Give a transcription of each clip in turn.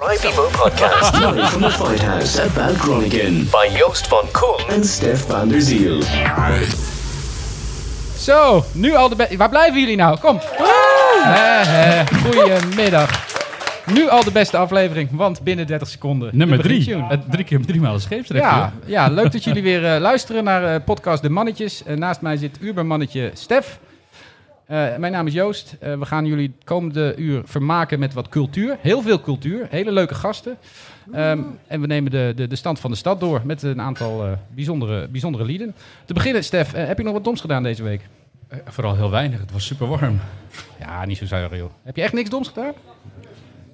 Right People Podcast. Live from the Fight House at Bad Groningen. By Joost van Koen. En Stef van der Ziel. Zo, nu al de beste. Waar blijven jullie nou? Kom. Eh, eh, Goedemiddag. Nu al de beste aflevering, want binnen 30 seconden. Nummer drie. Het drie keer drie maal een scheepsrecht. Ja, ja, leuk dat jullie weer eh, luisteren naar eh, podcast De Mannetjes. Eh, naast mij zit Ubermannetje Stef. Eh, mijn naam is Joost. Eh, we gaan jullie het komende uur vermaken met wat cultuur. Heel veel cultuur. Hele leuke gasten. Ehm, en we nemen de, de, de stand van de stad door met een aantal eh, bijzondere, bijzondere lieden. Te beginnen, Stef, heb je nog wat doms gedaan deze week? Vooral heel weinig. Het was super warm. Ja, niet zo zuiver, joh. Heb je echt niks doms gedaan?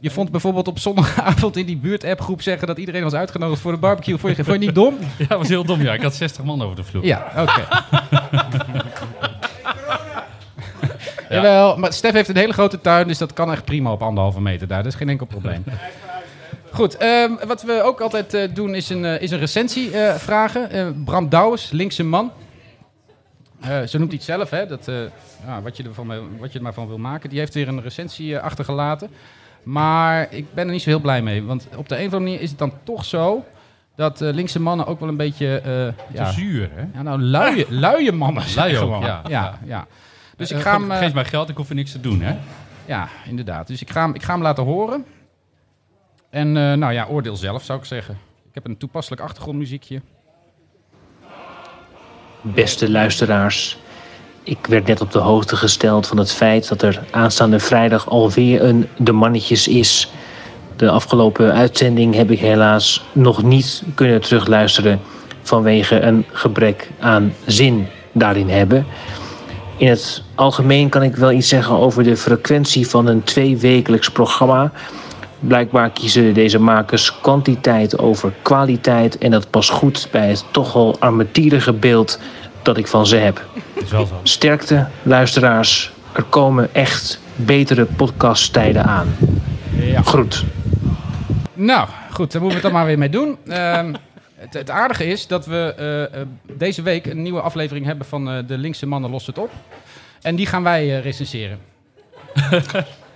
Je vond bijvoorbeeld op zondagavond in die buurt-appgroep zeggen dat iedereen was uitgenodigd voor de barbecue. Vond je, vond je niet dom? Ja, dat was heel dom. Ja, ik had 60 man over de vloer. Ja, oké. Jawel, maar Stef heeft een hele grote tuin, dus dat kan echt prima op anderhalve meter daar. Dat is geen enkel probleem. Goed, ehm, wat we ook altijd eh, doen is een, eh, is een recensie eh, vragen. Bram Douwes, linkse man. Zo noemt hij het zelf, hè, dat, ja, wat, je ervan, wat je er maar van wil maken. Die heeft weer een recensie achtergelaten. Maar ik ben er niet zo heel blij mee. Want op de een of andere manier is het dan toch zo... dat linkse mannen ook wel een beetje... Te ja, zuur, hè? ja, nou, luie, luie mannen zijn Lui ook, gewoon. ja. ja, ja. Dus ik Eh, ga hem... eh, Geef mij geld, ik hoef er niks te doen, hè? ja, inderdaad. Dus ik ga hem, ik ga hem laten horen. En eh, nou ja, oordeel zelf zou ik zeggen. Ik heb een toepasselijk achtergrondmuziekje. Beste luisteraars, ik werd net op de hoogte gesteld van het feit dat er aanstaande vrijdag alweer een De Mannetjes is. De afgelopen uitzending heb ik helaas nog niet kunnen terugluisteren vanwege een gebrek aan zin daarin hebben. In het algemeen kan ik wel iets zeggen over de frequentie van een tweewekelijks programma. Blijkbaar kiezen deze makers kwantiteit over kwaliteit en dat past goed bij het toch wel armetierige beeld dat ik van ze heb. is wel zo. Sterkte, luisteraars. Er komen echt betere podcasttijden aan. Groet. Nou, goed, daar moeten we het dan maar weer mee doen. Ehm, het, het aardige is dat we eh, eh, deze week een nieuwe aflevering hebben van eh, De Linkse Mannen Lost Het Op. En die gaan wij eh, recenseren.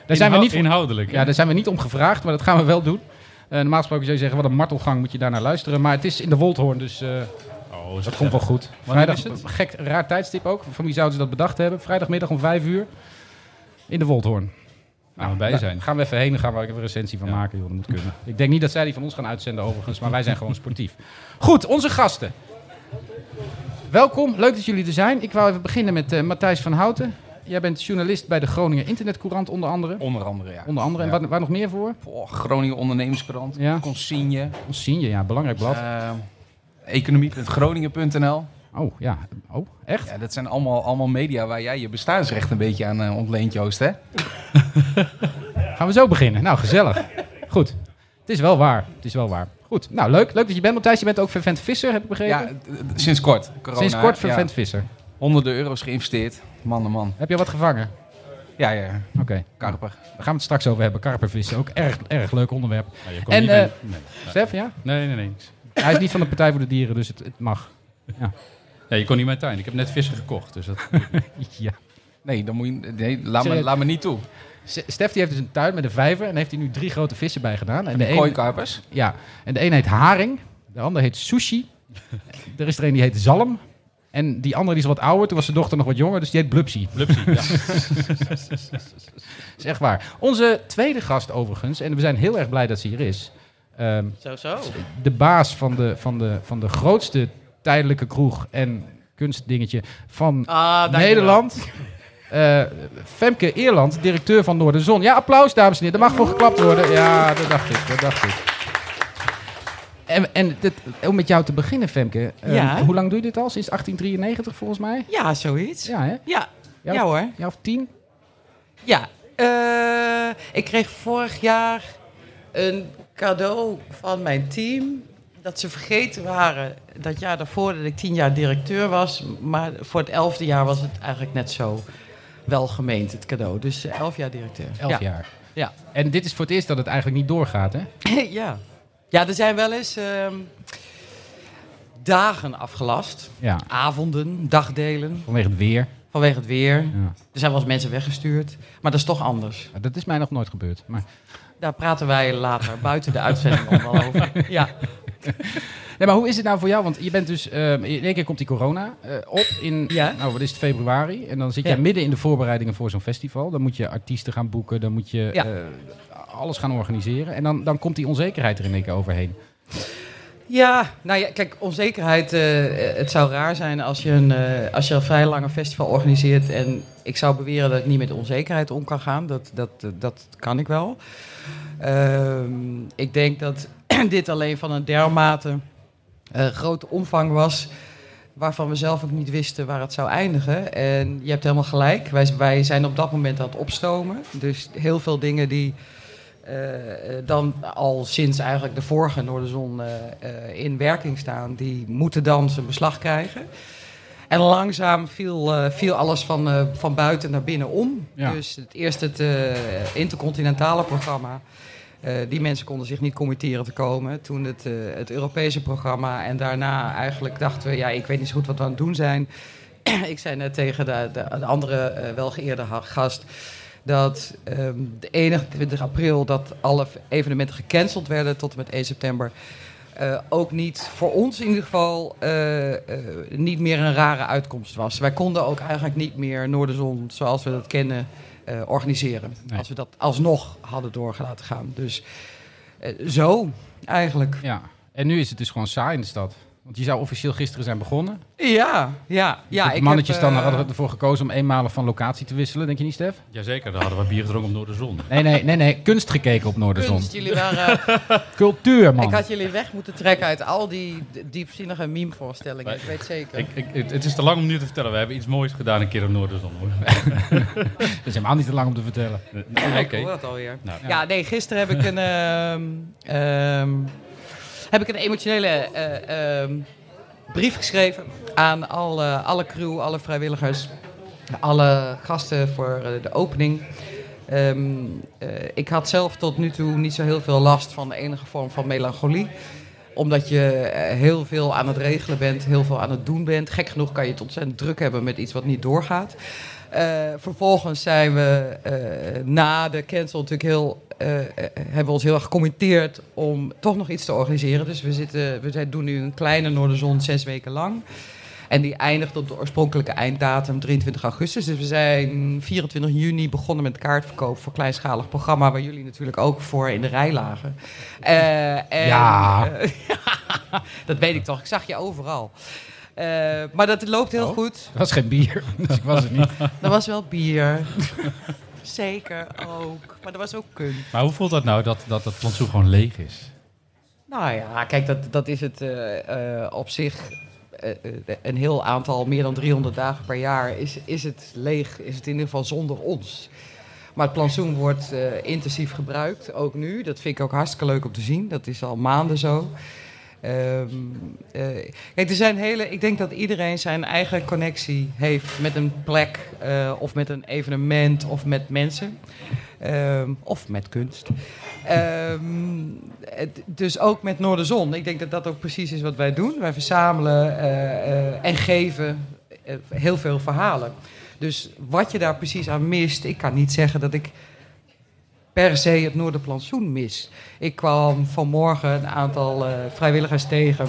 Daar zijn, we niet voor, Inhoudelijk. ja, daar zijn we niet om gevraagd, maar dat gaan we wel doen. Normaal gesproken zou je zeggen, wat een martelgang moet je daar naar luisteren. Maar het is in de Woldhoorn, dus Oh, dat komt wel goed. Vrijdag, is het? gek, raar tijdstip ook. Van wie zouden ze dat bedacht hebben? Vrijdagmiddag om vijf uur in de Woldhoorn. Nou, bij Daar zijn. Gaan we even heen en gaan we even een recensie van maken. Joh, dat moet kunnen. Ik denk niet dat zij die van ons gaan uitzenden overigens, maar wij zijn gewoon sportief. Goed, onze gasten. Welkom, leuk dat jullie er zijn. Ik wou even beginnen met eh, Matthijs van Houten. Jij bent journalist bij de Groningen Internetcourant onder andere. Onder andere, ja. Onder andere. En Ja. waar, waar nog meer voor? Oh, Groningen Ondernemerskrant, Ja. Consigne, Ons zien je, ja, belangrijk blad. eh economie.groningen.nl. Oh, ja. Oh, echt? Ja, dat zijn allemaal, allemaal media waar jij je bestaansrecht een beetje aan eh, ontleent, Joost, hè? Gaan we zo beginnen? Nou, gezellig. Goed. Het is wel waar. Het is wel waar. Goed. Nou, leuk. Leuk dat je bent, Matthijs. Je bent ook vervent visser, heb ik begrepen. Ja, sinds kort. Corona, Sinds kort ja. vervent visser. Honderden euro's geïnvesteerd. Man, oh man. Heb je wat gevangen? Ja, ja, Oké. karper. Daar gaan we het straks over hebben. Karpervissen, ook erg, erg leuk onderwerp. Je kon En, niet eh, bij- nee. Stef, ja? nee, nee, nee. Hij is niet van de Partij voor de Dieren, dus het, het mag. Ja, je kon niet mijn tuin. Ik heb net vissen gekocht. Dus dat... Ja. Nee, dan moet je, nee laat, me, laat me niet toe. Stef die heeft dus een tuin met een vijver en heeft hij nu drie grote vissen bij gedaan. En de, een, Kooikarpers. ja, en de een heet haring, de ander heet sushi. er is er een die heet zalm. En die andere die is wat ouder, toen was zijn dochter nog wat jonger, dus die heet Blupsie. Blupsie, ja. is echt waar. Onze tweede gast overigens, en we zijn heel erg blij dat ze hier is. Ehm, Zo, zo. de baas van de, van, de, van de grootste tijdelijke kroeg en kunstdingetje van Ah. Nederland. Eh, Femke Eerland, directeur van Noorderzon. Ja, applaus dames en heren. Daar mag voor geklapt worden. Ja, dat dacht ik. Dat dacht ik. En, en dit, om met jou te beginnen, Femke. eh, Ja. Hoe lang doe je dit al? Sinds 1893 volgens mij? Ja, zoiets. Ja, hè? ja, Ja, hoor. Ja, of tien? Ja. Eh, ik kreeg vorig jaar een cadeau van mijn team. Dat ze vergeten waren dat jaar daarvoor dat ik tien jaar directeur was. Maar voor het elfde jaar was het eigenlijk net zo wel gemeend, het cadeau. Dus eh, elf jaar directeur. Elf ja. jaar. Ja. En dit is voor het eerst dat het eigenlijk niet doorgaat, hè? ja. Ja, er zijn wel eens ehm, dagen afgelast. Ja, Avonden, dagdelen. vanwege het weer. vanwege het weer. Ja. Er zijn wel eens mensen weggestuurd, maar dat is toch anders. Dat is mij nog nooit gebeurd. Maar, Daar praten wij later buiten de uitzending nog wel over. Ja. Nee, maar hoe is het nou voor jou? Want je bent dus, eh, in één keer komt die corona eh, op in, Ja. nou wat is het, februari. En dan zit Ja. jij midden in de voorbereidingen voor zo'n festival. Dan moet je artiesten gaan boeken, dan moet je Ja. eh, alles gaan organiseren. En dan, dan komt die onzekerheid er in één keer overheen. Ja, nou ja, kijk, onzekerheid. eh, het zou raar zijn als je, een, als je een vrij lange festival organiseert. En ik zou beweren dat ik niet met onzekerheid om kan gaan. Dat, dat, dat kan ik wel. Ehm, ik denk dat dit alleen van een dermate eh, grote omvang was. Waarvan we zelf ook niet wisten waar het zou eindigen. En je hebt helemaal gelijk. Wij, wij zijn op dat moment aan het opstomen. Dus heel veel dingen die eh, eh, dan al sinds eigenlijk de vorige Noorderzon in werking staan, die moeten dan zijn beslag krijgen. En langzaam viel, viel alles van, van buiten naar binnen om. Ja. Dus het eerst het intercontinentale programma. Eh, die mensen konden zich niet committeren te komen. Toen het, eh, het Europese programma. En daarna eigenlijk dachten we, ja, ik weet niet zo goed wat we aan het doen zijn. ik zei net tegen de, de, de andere eh, welgeëerde gast dat ehm, de 21 april dat alle evenementen gecanceld werden tot en met 1 september. ook niet voor ons in ieder geval niet meer een rare uitkomst was. Wij konden ook eigenlijk niet meer Noorderzon zoals we dat kennen eh, organiseren. Nee. Als we dat alsnog hadden doorgelaten gaan. Dus eh, zo eigenlijk. Ja. En nu is het dus gewoon saai in de stad. Want je zou officieel gisteren zijn begonnen. Ja, ja. ja de ik mannetjes heb, eh, dan hadden ervoor gekozen om eenmalig van locatie te wisselen. Denk je niet, Stef? Jazeker, daar hadden we bier gedronken op Noorderzon. Nee, nee, nee, nee. Kunst gekeken op Noorderzon. kunst. Jullie waren, Cultuur, man. ik had jullie weg moeten trekken uit al die diepzinnige meme-voorstellingen. Ik weet zeker. Ik, ik, het, het is te lang om nu te vertellen. We hebben iets moois gedaan een keer op Noorderzon. Hoor. Dat is helemaal niet te lang om te vertellen. Nee, Ik Oké. hoor dat alweer. Nou, Ja, nee, gisteren heb ik een, ehm, ehm, heb ik een emotionele eh, ehm, brief geschreven aan alle, alle crew, alle vrijwilligers, alle gasten voor eh, de opening. Ehm, eh, ik had zelf tot nu toe niet zo heel veel last van de enige vorm van melancholie omdat je heel veel aan het regelen bent, heel veel aan het doen bent. Gek genoeg kan je het ontzettend druk hebben met iets wat niet doorgaat. Vervolgens zijn we na de cancel natuurlijk heel, hebben we ons heel erg gecommitteerd om toch nog iets te organiseren. Dus we, zitten, we doen nu een kleine Noorderzon zes weken lang. En die eindigt op de oorspronkelijke einddatum 23 augustus. Dus we zijn 24 juni begonnen met kaartverkoop voor kleinschalig programma, waar jullie natuurlijk ook voor in de rij lagen. Eh, en, Ja. eh, dat weet ik toch. Ik zag je overal. Eh, maar dat loopt heel Oh. goed. Dat was geen bier, dus ik was het niet. Er was wel bier. Zeker ook. Maar er was ook kunst. Maar hoe voelt dat nou dat, dat het plantsoen gewoon leeg is? Nou ja, kijk, dat, dat is het eh, eh, op zich. eh, eh, een heel aantal, meer dan 300 dagen per jaar, is, is het leeg. Is het in ieder geval zonder ons. Maar het plantsoen wordt eh, intensief gebruikt, ook nu. Dat vind ik ook hartstikke leuk om te zien. Dat is al maanden zo. Ehm, eh, er zijn hele. Ik denk dat iedereen zijn eigen connectie heeft met een plek, eh, of met een evenement, of met mensen, Ehm, of met kunst. Ehm, dus ook met Noorderzon. Ik denk dat dat ook precies is wat wij doen. Wij verzamelen eh, en geven heel veel verhalen. Dus wat je daar precies aan mist, ik kan niet zeggen dat ik per se het Noorderplantsoen mis. Ik kwam vanmorgen een aantal eh, vrijwilligers tegen.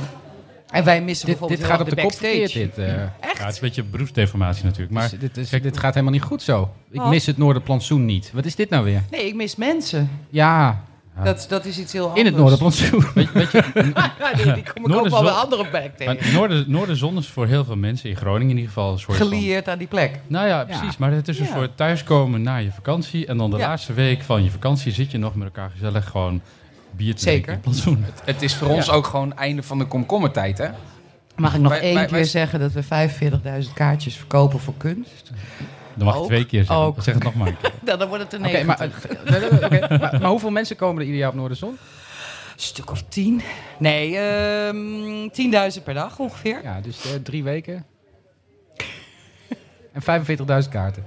En wij missen Dit, bijvoorbeeld dit gaat op de kop backstage. dit. eh. Ja, het is een beetje beroepsdeformatie natuurlijk. Maar Dus dit, is, dit gaat helemaal niet goed zo. Ik Wat? mis het Noorderplantsoen niet. Wat is dit nou weer? Nee, ik mis mensen. Ja, Dat, dat is iets heel anders. in het Noorderplantsoen. weet, weet je, Ja, die, die kom ik ook wel bij andere back tegen. maar Noorder, Noorderzon is voor heel veel mensen in Groningen in ieder geval een soort van... Gelieerd aan die plek. Nou ja, precies. Maar het is een Ja. soort thuiskomen na je vakantie. En dan de Ja. laatste week van je vakantie zit je nog met elkaar gezellig gewoon bier te Zeker. drinken in het. Het is voor ons ook gewoon einde van de komkommertijd, hè? Mag ik nog Wij- één wij- keer wij- zeggen dat we 45.000 kaartjes verkopen voor kunst? Dan mag je twee keer zeggen. Ook. Zeg het nog maar een keer. Nou, dan wordt het een Oké, maar, oké, maar, maar hoeveel mensen komen er ieder jaar op Noorderzon? stuk of tien. Nee, ehm 10.000 per dag ongeveer. Ja, dus eh, drie weken. En 45.000 kaarten.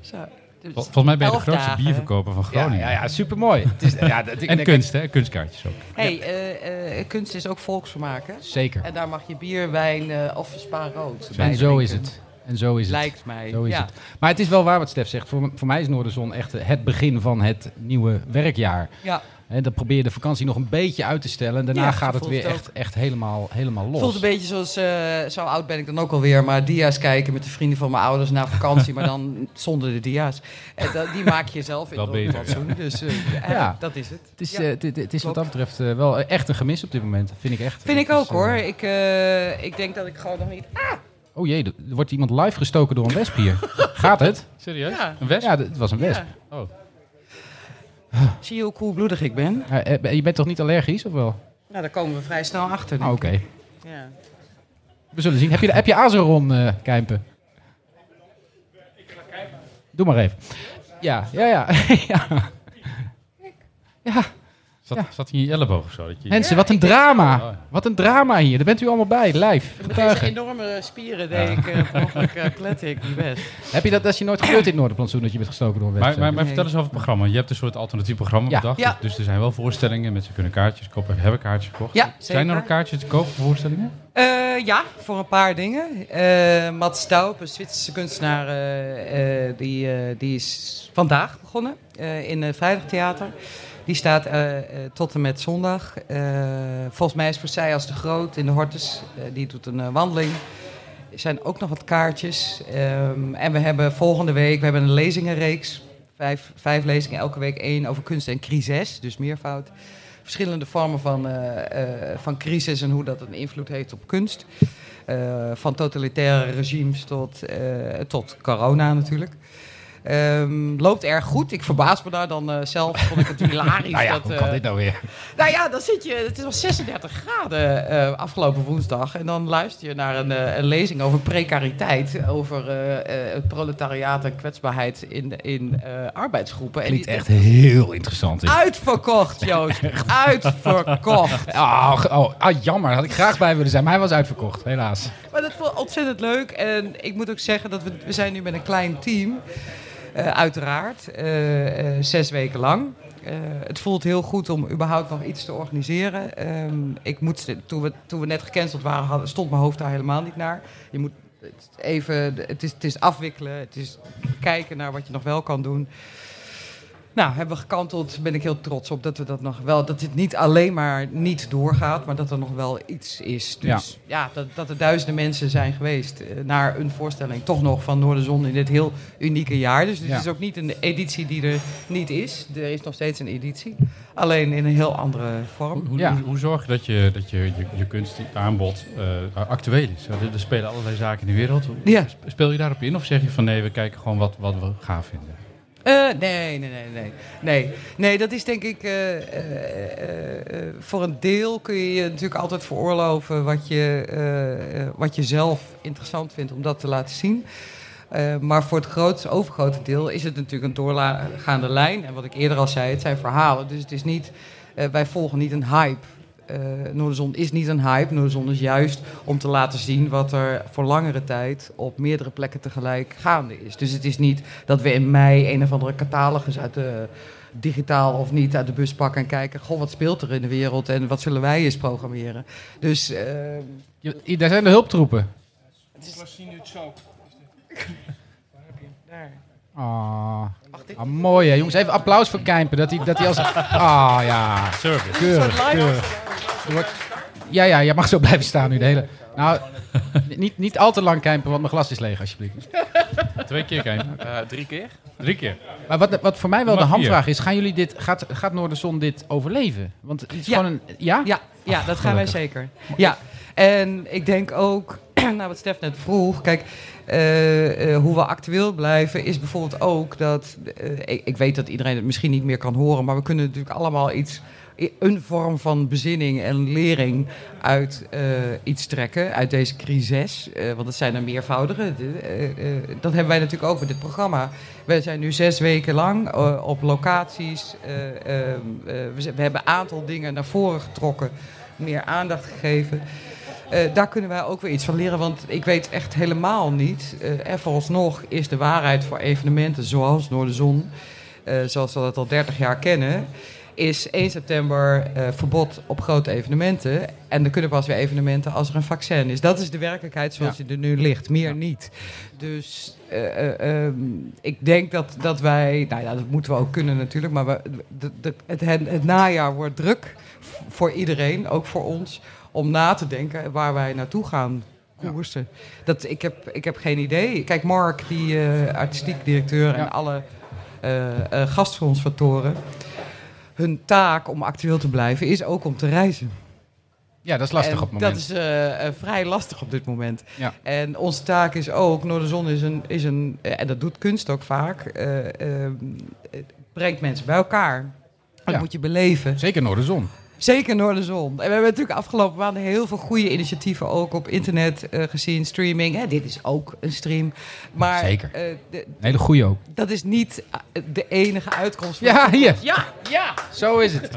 Zo. Dus Vol- Volgens mij ben je de grootste dagen. bierverkoper van Groningen. ja, ja supermooi. Het is, ja, dat, ik- En ik- kunst, hè? Kunstkaartjes ook. Hey, eh, eh, kunst is ook volksvermaak, hè? Zeker. En daar mag je bier, wijn eh, of spa rood En zo is het. En zo is het. Lijkt mij. Zo is ja. het. Maar het is wel waar wat Stef zegt. Voor, voor mij is Noorderzon echt het begin van het nieuwe werkjaar. Ja. En dan probeer je de vakantie nog een beetje uit te stellen. En daarna Ja, gaat het weer het echt, echt helemaal, helemaal los. Het voelt een beetje zoals, eh, zo oud ben ik dan ook alweer, maar dia's kijken met de vrienden van mijn ouders na vakantie, maar dan zonder de dia's. En dat, die maak je zelf in beter, fatsoen. Dus eh, Ja. dat is het. Het is, eh, het, het- is wat dat betreft eh, wel echt een gemis op dit moment. Vind ik echt. Vind ik is, ook hoor. eh, Ik, eh, ik denk dat ik gewoon nog niet... oh jee, er wordt iemand live gestoken door een wesp hier. Gaat het? Serieus? Ja. Een wesp? Ja, het was een wesp. Ja. Oh. Zie je hoe koelbloedig ik ben? Eh, eh, je bent toch niet allergisch, of wel? Nou, daar komen we vrij snel achter. Denk Oké. Ja. We zullen zien. Heb je, heb je Azeron, eh Kijmpen? Doe maar even. Ja, ja, ja. ja. ja. Zat, Ja. zat hij in je elleboog of zo? Dat je... Mensen, wat een drama. Oh. Wat een drama hier. Daar bent u allemaal bij, live. Met deze enorme spieren deed ik uh, ongeluk uh, klette ik niet best. Heb je dat, dat is je nooit gebeurd in het Noorderplantsoen, dat je bent gestoken door een? Maar, maar, maar Nee. vertel eens over het programma. Je hebt een soort alternatief programma Ja. bedacht. Ja. Dus, dus er zijn wel voorstellingen. Mensen kunnen kaartjes kopen. Hebben kaartjes gekocht. Ja, Zijn er nog kaartjes te kopen voor voorstellingen? Uh, ja, voor een paar dingen. Uh, Mats Staup, een Zwitserse kunstenaar, uh, die, die is vandaag begonnen in het Vrijdagtheater. Die staat tot en met zondag. volgens mij is als de Groot in de Hortus. die doet een wandeling. Er zijn ook nog wat kaartjes. Um, en we hebben volgende week we hebben een lezingenreeks. Vijf, vijf lezingen, elke week één over kunst en crisis, dus meervoud verschillende vormen van, van crisis en hoe dat een invloed heeft op kunst. Van totalitaire regimes tot, tot corona natuurlijk. Um, loopt erg goed. Ik verbaas me daar dan zelf. Vond ik het hilarisch. nou ja, dat, hoe kan dit nou weer? Nou ja, dan zit je. Het was 36 graden uh, afgelopen woensdag. En dan luister je naar een, een lezing over precariteit. Over het proletariaat en kwetsbaarheid in, in arbeidsgroepen. Klinkt en die, echt heel interessant. Is. Uitverkocht, Joost. Uitverkocht. Oh, oh, ah, jammer. Had ik graag bij willen zijn. Maar hij was uitverkocht, helaas. Maar dat vond ik ontzettend leuk. En ik moet ook zeggen dat we, we zijn nu met een klein team. Uh, uiteraard. Uh, uh, zes weken lang. het voelt heel goed om überhaupt nog iets te organiseren. Um, ik moet, toen, we, toen we net gecanceld waren, hadden, stond mijn hoofd daar helemaal niet naar. Je moet even, het is, het is afwikkelen, het is kijken naar wat je nog wel kan doen. Nou, hebben we gekanteld, ben ik heel trots op dat we dat nog wel, dat het niet alleen maar niet doorgaat, maar dat er nog wel iets is. Dus ja, ja dat, dat er duizenden mensen zijn geweest uh, naar een voorstelling, toch nog van Noorderzon in dit heel unieke jaar. Dus het Ja. is ook niet een editie die er niet is. Er is nog steeds een editie, alleen in een heel andere vorm. Hoe, Ja. hoe, hoe zorg je dat je, dat je, je, je kunstaanbod uh, actueel is? Er, er spelen allerlei zaken in de wereld. Speel je daarop in of zeg je van nee, we kijken gewoon wat, wat we gaaf vinden? Eh, nee, nee, nee, nee, nee. Nee, dat is denk ik... eh, eh, eh, eh, voor een deel kun je je natuurlijk altijd veroorloven... wat je, eh, eh, wat je zelf interessant vindt om dat te laten zien. Eh, maar voor het grootste, overgrote deel is het natuurlijk een doorgaande lijn. En wat ik eerder al zei, het zijn verhalen. Dus het is niet... eh, wij volgen niet een hype. Eh Noorderzon is niet een hype. Noorderzon is juist om te laten zien wat er voor langere tijd op meerdere plekken tegelijk gaande is. Dus het is niet dat we in mei een of andere catalogus uit de digitaal of niet uit de bus pakken en kijken, goh, wat speelt er in de wereld en wat zullen wij eens programmeren. Dus eh, Je- daar zijn de hulptroepen. daar. Ah, ah, mooi hè. Jongens, even applaus voor Kijmpen. Dat hij, dat hij als... Ah ja, Service. keurig, keurig. Wordt- Ja, ja, jij mag zo blijven staan nu de hele... Nou, niet, niet al te lang Kijmpen, want mijn glas is leeg alsjeblieft. Twee keer kijken. Eh, drie keer? Drie keer. Maar wat, wat voor mij wel de hamvraag is, gaan jullie dit, gaat, gaat Noorderzon dit overleven? Want het is Ja. gewoon een... Ja? Ja, ja dat gaan wij zeker. Ja, en ik denk ook, nou wat Stef net vroeg, kijk, eh, eh, hoe we actueel blijven is bijvoorbeeld ook dat, eh, ik, weet dat iedereen het misschien niet meer kan horen, maar we kunnen natuurlijk allemaal iets, een vorm van bezinning en lering uit iets trekken, uit deze crisis, want het zijn er meervoudige. Dat hebben wij natuurlijk ook met dit programma. We zijn nu zes weken lang op locaties. eh, ehm, eh, we, we hebben een aantal dingen naar voren getrokken, meer aandacht gegeven. Eh, daar kunnen wij ook weer iets van leren, want ik weet echt helemaal niet. eh en vooralsnog is de waarheid voor evenementen zoals Noorderzon, eh zoals we dat al 30 jaar kennen, is 1 september verbod op grote evenementen. En er kunnen pas weer evenementen als er een vaccin is. Dat is de werkelijkheid zoals die er nu ligt. Meer niet. Dus eh, eh, ehm, ik denk dat, dat wij... Nou ja, dat moeten we ook kunnen natuurlijk. Maar we, de, de- het, het, het najaar wordt druk voor iedereen. Ook voor ons. Om na te denken waar wij naartoe gaan koersen. Dat, ik, heb, ik heb geen idee. Kijk, Mark, die eh, artistiek directeur en Ja. alle gastsponsoren... hun taak om actueel te blijven is ook om te reizen. Ja, dat is lastig En op het moment. Dat is vrij lastig op dit moment. Ja. En onze taak is ook, Noorderzon is een, is een en dat doet kunst ook vaak, het brengt mensen bij elkaar. Dat Ja. moet je beleven. Zeker Noorderzon. Zeker Noorderzon. En we hebben natuurlijk afgelopen maanden heel veel goede initiatieven ook op internet eh, gezien, streaming. Hè, dit is ook een stream. Maar Zeker. eh, de- Een hele goeie ook. dat is niet eh, de enige uitkomst. van- Ja, hier. Ja, ja. Zo is het.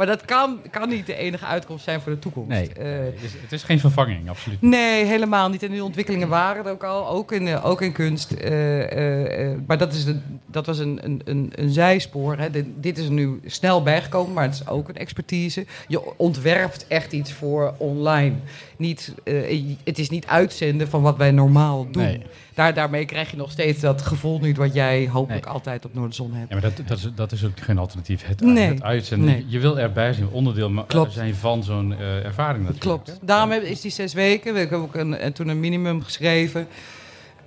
Maar dat kan, kan niet de enige uitkomst zijn voor de toekomst. Nee. Eh, Het is, het is geen vervanging, absoluut. Nee, helemaal niet. En die ontwikkelingen waren er ook al, ook in, eh, ook in kunst. Eh, eh, eh, maar dat, is een, dat was een, een, een, een zijspoor. Hè. Dit, dit is er nu snel bijgekomen, maar het is ook een expertise. Je ontwerpt echt iets voor online. Niet, eh, het is niet uitzenden van wat wij normaal doen. Nee. Daar, daarmee krijg je nog steeds dat gevoel niet wat jij hopelijk Nee. altijd op Noorderzon hebt. Ja, maar dat, dat, is, dat is ook geen alternatief. Het, Nee. het uitzenden. Je wil erbij zijn, onderdeel Klopt. zijn van zo'n eh, ervaring natuurlijk. Klopt. Daarom is die zes weken. We hebben ook een, en toen een minimum geschreven.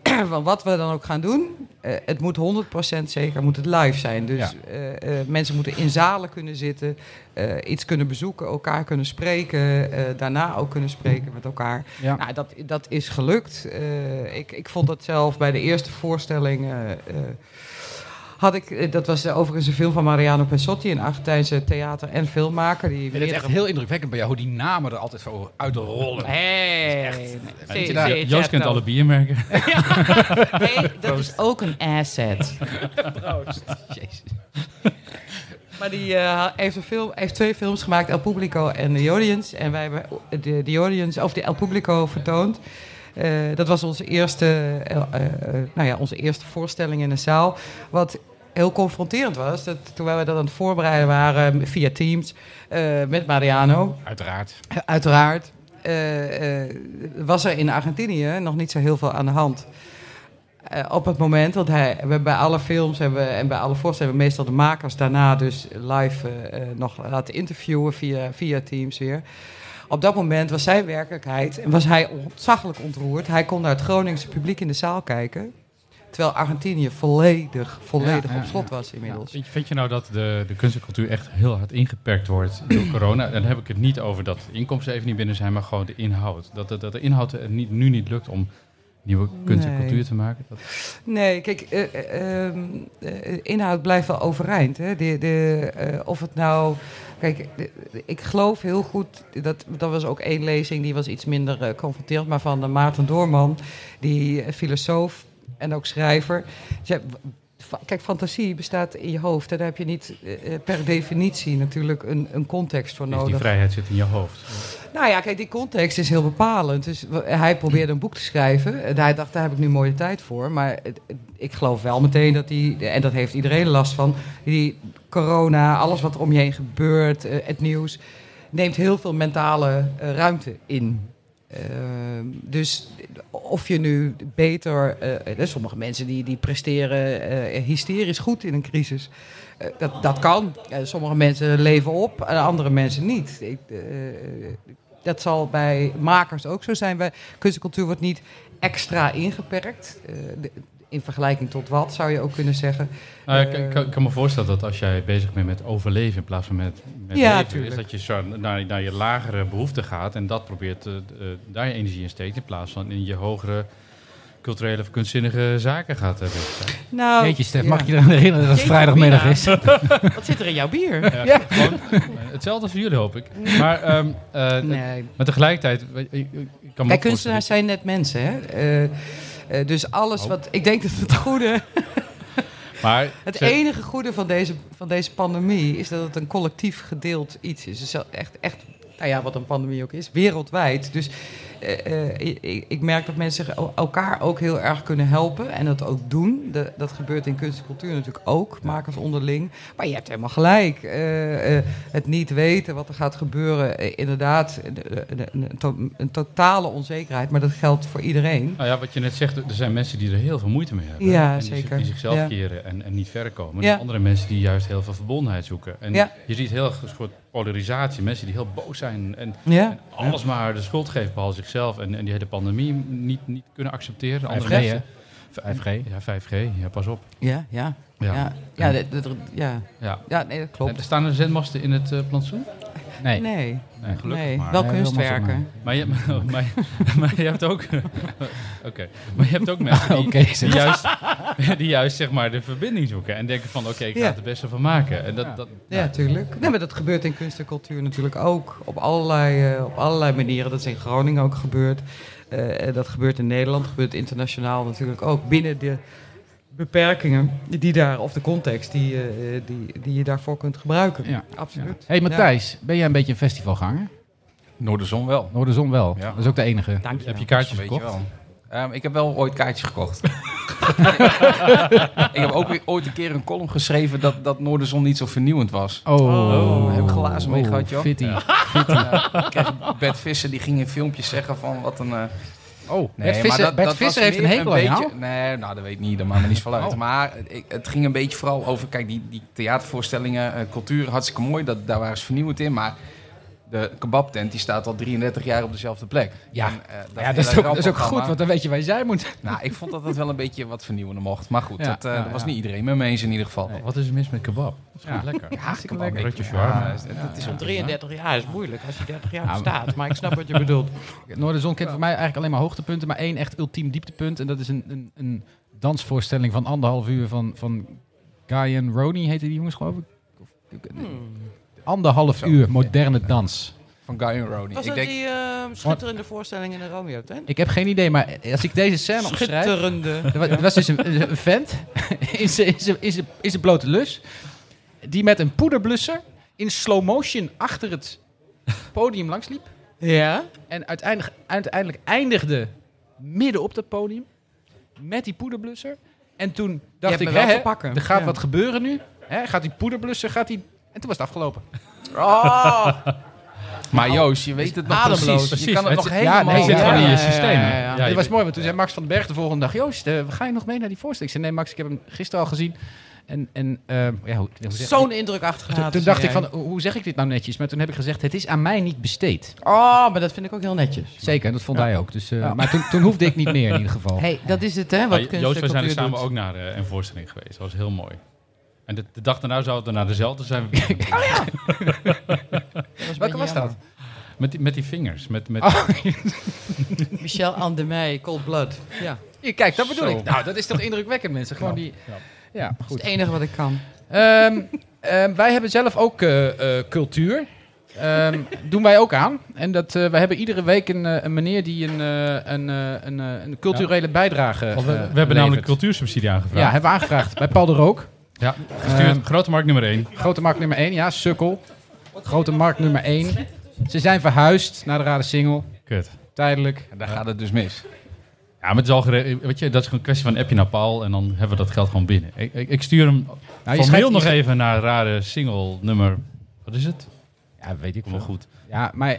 van wat we dan ook gaan doen. Eh, het moet 100% zeker moet het live zijn. Dus Ja. eh, eh, mensen moeten in zalen kunnen zitten. iets kunnen bezoeken, elkaar kunnen spreken. daarna ook kunnen spreken met elkaar. Ja. Nou, dat, dat is gelukt. Ik, ik vond dat zelf bij de eerste voorstelling. Had ik, eh, dat was eh, overigens een film van Mariano Pensotti, een Argentijnse theater- en filmmaker. Die Ik vind het echt heel indrukwekkend bij jou hoe die namen er altijd zo uitrollen. Hey, Weet je daar- Joost kent alle biermerken. Nee, dat is ook een asset. Jezus. Maar die eh, heeft, een film, heeft twee films gemaakt, El Publico en The Audience. En wij hebben de, de Audience, of de El Publico vertoond. Eh, dat was onze eerste, nou ja, onze eerste voorstelling in een zaal. Wat heel confronterend was, dat, terwijl we dat aan het voorbereiden waren via Teams eh, met Mariano. Uiteraard. Uiteraard eh, eh, was er in Argentinië nog niet zo heel veel aan de hand. Op het moment, want hij, we bij alle films hebben, en bij alle voorstellingen hebben we meestal de makers daarna dus live nog laten interviewen via, via Teams weer. Op dat moment was zijn werkelijkheid en was hij ontzaglijk ontroerd. Hij kon naar het Groningse publiek in de zaal kijken. Terwijl Argentinië volledig, volledig Ja, ja, op slot ja. was inmiddels. Vind je, vind je nou dat de, de kunst en cultuur echt heel hard ingeperkt wordt door corona? Dan heb ik het niet over dat de inkomsten even niet binnen zijn, maar gewoon de inhoud. Dat, dat, dat de inhoud er niet, nu niet lukt om nieuwe kunst en cultuur te maken. Dat, Nee, kijk, eh, eh, ehm, eh, inhoud blijft wel overeind. Hè? De, de, eh, of het nou. Kijk, de- ik geloof heel goed. Dat, dat was ook één lezing, die was iets minder confronterend. Maar van de Maarten Doorman, die filosoof en ook schrijver. Kijk, fantasie bestaat in je hoofd. En daar heb je niet eh, eh, per definitie natuurlijk een, een context voor die nodig. vrijheid zit in je hoofd. Nou ja, kijk, die context is heel bepalend. Dus hij probeerde een boek te schrijven. En hij dacht, daar heb ik nu mooie tijd voor. Maar ik geloof wel meteen dat hij, en dat heeft iedereen last van, die corona, alles wat er om je heen gebeurt, eh, het nieuws, neemt heel veel mentale ruimte in. Ehm, dus of je nu beter, eh, er sommige mensen die, die presteren eh, hysterisch goed in een crisis. Eh, dat, dat kan. Eh, sommige mensen leven op en andere mensen niet. Ik, eh, dat zal bij makers ook zo zijn. Bij cultuur wordt niet extra ingeperkt. Eh, in vergelijking tot wat, zou je ook kunnen zeggen. Nou, ik, Eh, ik, kan- ik kan me voorstellen dat als jij bezig bent met overleven in plaats van met, met Ja, leven, tuurlijk. is dat je zo naar, naar je lagere behoeften gaat en dat probeert eh, daar je energie in steekt in plaats van in je hogere culturele of kunstzinnige zaken gaat hebben. Nou, Jeetje, Stef, ja. mag ik je eraan herinneren dat het Jeetje, vrijdagmiddag is? Wat zit er in jouw bier? Ja. Gewoon, eh, hetzelfde als voor jullie hoop ik. Maar, ehm, eh, Nee. maar tegelijkertijd, ik, ik kan Kijk, kunstenaars zijn net mensen, hè? Eh, eh, dus alles Oh. wat... Ik denk dat het goede... Maar Het enige goede van deze, van deze pandemie is dat het een collectief gedeeld iets is. Is echt, echt nou ja, wat een pandemie ook is, wereldwijd. Dus ik, ik merk dat mensen elkaar ook heel erg kunnen helpen en dat ook doen. De- dat gebeurt in kunst en cultuur natuurlijk ook, makers onderling. Maar je hebt helemaal gelijk. Eh, eh, het niet weten wat er gaat gebeuren, eh, inderdaad, de- de- de- een, to- een totale onzekerheid. Maar dat geldt voor iedereen. Nou ja, wat je net zegt, er zijn mensen die er heel veel moeite mee hebben. Ja, en die, zeker. Die zichzelf Ja. keren en, en niet verder komen. Ja. En andere mensen die juist heel veel verbondenheid zoeken. En je ziet heel een soort polarisatie. Mensen die heel boos zijn en, en alles maar de schuld geven behalve zichzelf. En, en die hele pandemie niet, niet kunnen accepteren. Andere 5G, mensen- 5G. Ja, 5G. Ja, pas op. Ja, ja. Ja. Ja, ja, ja. Ja. nee, dat En klopt. er staan er zendmasten in het eh, plantsoen? Nee. Nee, Nee, gelukkig nee. maar. wel kunstwerken. Maar je, maar, maar je hebt ook... Oké. Maar je hebt ook mensen die, Oké, die juist, die juist zeg maar, de verbinding zoeken. En denken van, oké, ik ga Ja. het er beste van maken. En dat, dat, Ja, tuurlijk. Nee, maar dat gebeurt in kunst en cultuur natuurlijk ook. Op allerlei, eh, op allerlei manieren. Dat is in Groningen ook gebeurd. Eh, dat gebeurt in Nederland. Dat gebeurt internationaal natuurlijk ook. Binnen de beperkingen die daar, of de context die, eh, die, die je daarvoor kunt gebruiken. Ja. Absoluut. hey, Matthijs, ben jij een beetje een festivalganger? Noorderzon wel. Noorderzon wel. Ja. Dat is ook de enige. Dank je heb je kaartjes gekocht? Ehm, ik heb wel ooit kaartjes gekocht. ik heb ook weer ooit een keer een column geschreven dat, dat Noorderzon niet zo vernieuwend was. Oh, Oh, heb ik glazen mee gehad, joh. Fitty. Ik kreeg Bert Visser, die ging in filmpjes zeggen van wat een... eh, Oh, Nee, Bert Visser, maar dat- Bert dat Visser heeft een hekel aan jou? Nee, nou, dat weet ik niet. Dat maakt me niet van uit. Oh. Maar ik, het ging een beetje vooral over... Kijk, die, die theatervoorstellingen, eh, cultuur, hartstikke mooi. Dat, daar waren ze vernieuwend in. Maar de kebabtent, die staat al 33 jaar op dezelfde plek. Ja. En, eh, Ja, dat is ook, dat is ook goed, want dan weet je waar je zijn moet. Nou, ik vond dat het wel een beetje wat vernieuwender mocht. Maar goed, Ja, dat, eh, ja, dat was ja. niet iedereen met me eens in ieder geval. Wat is er mis met kebab? Dat is Ja. goed lekker. Ja, hartstikke Kebab, lekker. Ja, het is Zo'n 33 jaar is moeilijk als je 30 jaar Ja, maar- bestaat. Maar ik snap wat je bedoelt. Noorderzon kent voor mij eigenlijk alleen maar hoogtepunten, maar één echt ultiem dieptepunt. En dat is een, een, een dansvoorstelling van anderhalf uur van, van Guy en Ronnie, heette die jongens geloof ik. Of- Anderhalf Zo. uur moderne dans. van Guy en Ronnie. Was Ik dat denk, die eh, schitterende voorstelling in de Romeo tent? Ik heb geen idee, maar als ik deze scène omschrijf... Schitterende. Er wa- er was dus een, een vent in zijn- blote lus. Die met een poederblusser in slow motion achter het podium langsliep. Ja? En uiteindelijk, uiteindelijk eindigde midden op dat podium. Met die poederblusser. En toen dacht ik, hè, er gaat Ja. wat gebeuren nu. Hè, gaat die poederblusser, gaat die... En toen was het afgelopen. Oh, maar Joost, je weet het nog ademloos. precies. Je kan het Het- nog ja, helemaal... nee, Het zit ja, gewoon in je ja, systeem. ja, ja, ja. Ja, Dit was mooi, want toen zei Max van den Berg de volgende dag... Joost, eh, ga je nog mee naar die voorstelling? Ik zei, nee Max, ik heb hem gisteren al gezien. En, en eh, ja, Zo'n indruk achtergelaten. toen dacht ik van, hoe zeg ik dit nou netjes? Maar toen heb ik gezegd, het is aan mij niet besteed. Oh, maar dat vind ik ook heel netjes. Zeker, en dat vond Ja. hij ook. Dus, eh, Ja. Maar toen, toen hoefde ik niet meer in ieder geval. hey, dat is het, hè, wat Joost, en we zijn er samen ook naar eh, een voorstelling geweest. Dat was heel mooi. En de, de dag daarna zou het naar dezelfde zijn. Welke was dat? Met die, met die vingers. Met, met, Oh, Michel Andemey, Cold Blood. Ja, hier, kijk, dat bedoel Zo. ik. Nou, dat is toch indrukwekkend, mensen. Gewoon die... Ja, dat is goed. het enige wat ik kan. Ehm, ehm, wij hebben zelf ook eh, eh, cultuur. Ehm, doen wij ook aan. En dat, eh, we hebben iedere week een, een meneer die een, eh, een, eh, een, eh, een culturele bijdrage we, eh, we hebben namelijk cultuursubsidie aangevraagd. Ja, hebben we aangevraagd bij Paul de Rook. Ja, gestuurd. Ehm, grote markt nummer 1. Grote markt nummer 1, ja, sukkel. Grote markt nummer 1. Ze zijn verhuisd naar de Rade Singel. Kut. Tijdelijk. En daar gaat het dus mis. Ja, maar het is al gere- Weet je, dat is gewoon een kwestie van appje naar Paul en dan hebben we dat geld gewoon binnen. Ik, ik, ik stuur hem Nou, van schrijft- mail nog je- even naar rare single nummer. Wat is het? Ja, weet ik wel goed. Ja, maar eh,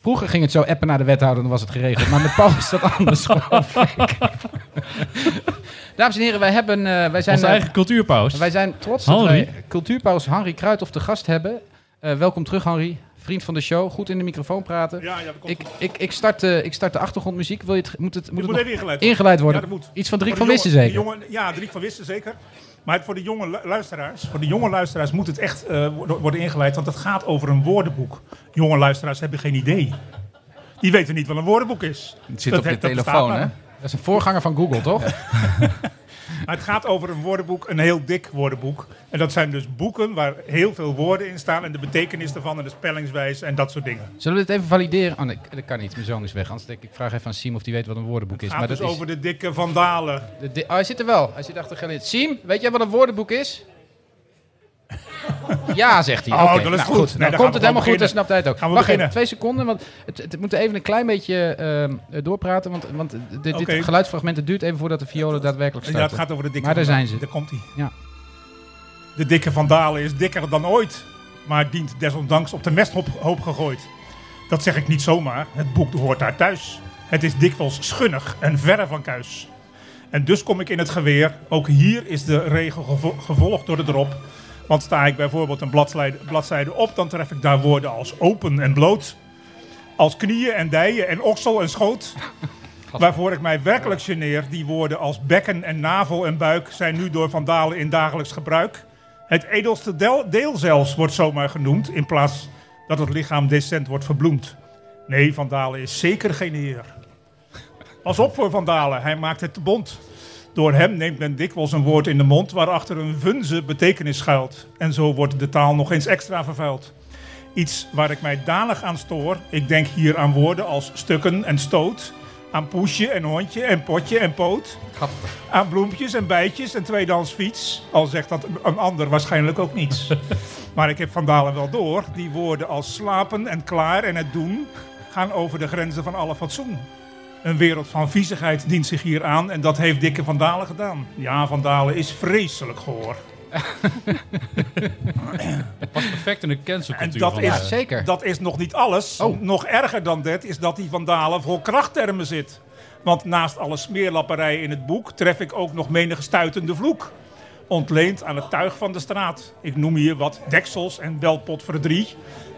vroeger ging het zo appen naar de wethouder en dan was het geregeld. Maar met Paul is dat anders. Dames en heren, wij, hebben, eh, wij, zijn, Onze eh, eigen cultuurpaus. wij zijn trots dat wij cultuurpaus Henri Kruithof te gast hebben. Eh, welkom terug, Henri. Vriend van de show. Goed in de microfoon praten. Ja, ja, dat komt Ik, ik, ik, start, eh, ik start de achtergrondmuziek. Wil je het, moet het, moet het even ingeleid worden. ingeleid worden? Ja, dat moet. Iets van Driek van Wissen jonge- zeker? ja, Driek van Wissen zeker. Maar voor de jonge lu- luisteraars, voor de jonge luisteraars moet het echt eh, wo- worden ingeleid, want het gaat over een woordenboek. Jonge luisteraars hebben geen idee. Die weten niet wat een woordenboek is. Het zit Dat op je telefoon, hè? Dat is een voorganger van Google, toch? Maar het gaat over een woordenboek, een heel dik woordenboek. En dat zijn dus boeken waar heel veel woorden in staan en de betekenis ervan en de spellingswijze en dat soort dingen. Zullen we dit even valideren? Oh nee, dat kan niet. Mijn zoon is weg. Anders denk ik, ik vraag even aan Siem of die weet wat een woordenboek is. Het gaat Maar dus dat is... over de dikke vandalen. De di- oh, hij zit er wel. Hij zit achter Galit. Siem, weet jij wat een woordenboek is? Ja, zegt hij. Oh, dat is nou, goed. goed. Nee, dan dan komt het helemaal goed, dan snapt hij het ook. Wacht even, beginnen. twee seconden, want het, het, moet even een klein beetje ehm, doorpraten. Want, want dit, dit Oké. geluidsfragment het duurt even voordat de violen daadwerkelijk Ja, starten. het gaat over de dikke Maar daar zijn ze. Daar komt hij. Ja. De dikke Van Dalen is dikker dan ooit, maar dient desondanks op de mesthoop hoop gegooid. Dat zeg ik niet zomaar, het boek hoort daar thuis. Het is dikwijls schunnig en verre van kuis. En dus kom ik in het geweer. Ook hier is de regel gevo- gevolgd door de drop. Want sta ik bijvoorbeeld een bladzijde, bladzijde op, dan tref ik daar woorden als open en bloot. Als knieën en dijen en oksel en schoot. Waarvoor ik mij werkelijk geneer, die woorden als bekken en navel en buik zijn nu door Van Dalen in dagelijks gebruik. Het edelste del- deel zelfs wordt zomaar genoemd, in plaats dat het lichaam decent wordt verbloemd. Nee, Van Dalen is zeker geen heer. Pas op voor Van Dalen, hij maakt het te bond. Door hem neemt men dikwijls een woord in de mond waarachter een vunze betekenis schuilt. En zo wordt de taal nog eens extra vervuild. Iets waar ik mij danig aan stoor. Ik denk hier aan woorden als stukken en stoot. Aan poesje en hondje en potje en poot. Aan bloempjes en bijtjes en tweedehands fiets. Al zegt dat een ander waarschijnlijk ook niets. maar ik heb Van Dalen wel door. Die woorden als slapen en klaar en het doen gaan over de grenzen van alle fatsoen. Een wereld van viezigheid dient zich hier aan en dat heeft Dikke Van Dalen gedaan. Ja, Van Dalen is vreselijk gehoor. Pas perfect in de En cancelcultuur dat van is, zeker. dat is nog niet alles. Oh. Nog erger dan dit is dat die Van Dalen vol krachttermen zit. Want naast alle smeerlapperij in het boek tref ik ook nog menige stuitende vloek. Ontleend aan het tuig van de straat. Ik noem hier wat deksels en welpotverdrie.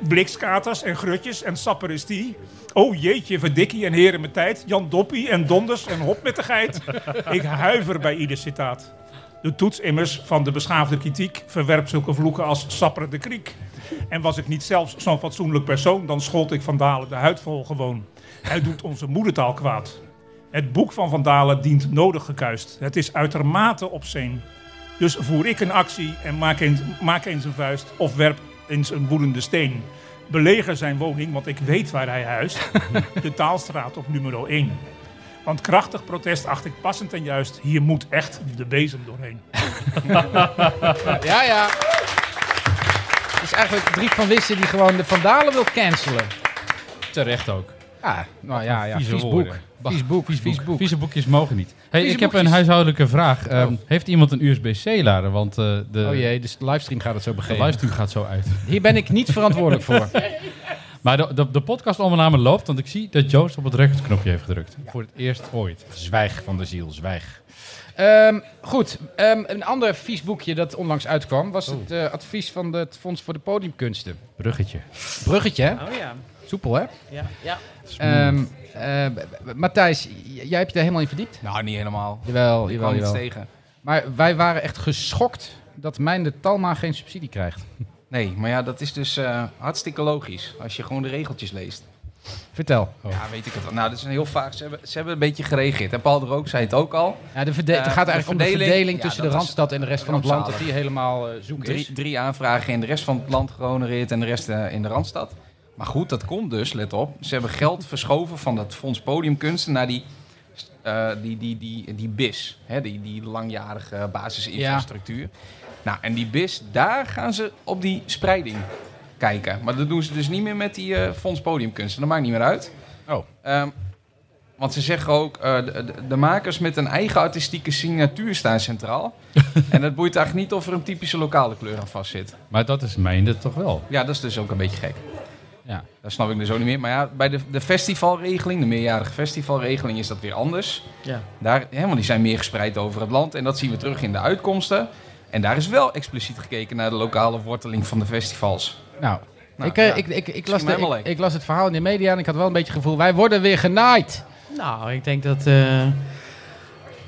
Blikskaters en grutjes en sapperistie. Oh jeetje, verdikkie en heren met tijd. Jan Doppie en donders en hop met de geit. Ik huiver bij ieder citaat. De toets immers van de beschaafde kritiek verwerpt zulke vloeken als sapper de kriek. En was ik niet zelfs zo'n fatsoenlijk persoon, dan schold ik Van Dalen de huid vol gewoon. Hij doet onze moedertaal kwaad. Het boek van Van Dalen dient nodig gekuist. Het is uitermate obscene. Dus voer ik een actie en maak eens, maak eens een vuist of werp eens een woedende steen. Beleger zijn woning, want ik weet waar hij huist. De Taalstraat op nummer 1. Want krachtig protest acht ik passend en juist. Hier moet echt de bezem doorheen. Ja, ja. Het is eigenlijk Driek van Wissen die gewoon de Vandalen wil cancelen. Terecht ook. Ja, nou ja, ja. Vies boek. Vies boek, vies boek. Vieze boekjes mogen niet. Hey, Vieze ik heb een huishoudelijke vraag. Ehm, Heeft iemand een USB-C-lader? Want eh, de, Oh jee, dus de livestream gaat het zo de begeven. livestream gaat zo uit. Hier ben ik niet verantwoordelijk voor. Maar de, de, de podcast-ondername loopt, want ik zie dat Joost op het recordknopje heeft gedrukt. Voor het eerst ooit. Zwijg van de ziel, zwijg. Ehm, goed, ehm, een ander vies boekje dat onlangs uitkwam... was het eh, advies van het Fonds voor de Podiumkunsten. Bruggetje. Bruggetje, hè? Oh ja. Soepel, hè? Ja. ja. Ehm eh, Matthijs, jij hebt je er helemaal in verdiept? Nou, niet helemaal. Jawel, Ik jawel, jawel. tegen. Maar wij waren echt geschokt dat Mijn de Talma geen subsidie krijgt. Nee, maar ja, dat is dus eh, hartstikke logisch. Als je gewoon de regeltjes leest. Vertel. Ja, weet ik het wel. Nou, dat is een heel vaak. Ze hebben, ze hebben een beetje gereageerd. En Paul de Rook zei het ook al. Ja, de verde- Eh, het gaat eigenlijk de om de verdeling- ja, tussen de Randstad en de rest van het land. Dat die helemaal eh zoek Drie, is. drie aanvragen in de rest van het land gehonoreerd en de rest in de Randstad. Maar goed, dat komt dus, let op. Ze hebben geld verschoven van dat Fonds Podiumkunsten naar die, eh, die, die, die, die BIS. Hè, die, die langjarige basisinfrastructuur. Nou, en die BIS, daar gaan ze op die spreiding kijken. Maar dat doen ze dus niet meer met die eh, Fonds Podiumkunsten. Dat maakt niet meer uit. Oh. Ehm, want ze zeggen ook, eh, de, makers met een eigen artistieke signatuur staan centraal. en het boeit eigenlijk niet of er een typische lokale kleur aan vast zit. Maar dat is mijnde toch wel? Ja, dat is dus ook een beetje gek. Ja. Dat snap ik dus ook niet meer. Maar ja, bij de, de festivalregeling, de meerjarige festivalregeling, is dat weer anders. Ja. Daar, hè, want die zijn meer gespreid over het land. En dat zien we terug in de uitkomsten. En daar is wel expliciet gekeken naar de lokale worteling van de festivals. Nou, Nou, ik, eh, ja. ik, ik, ik, Schiet las de- ik, leeg. ik las het verhaal in de media en ik had wel een beetje het gevoel... wij worden weer genaaid. Nou, ik denk dat. eh,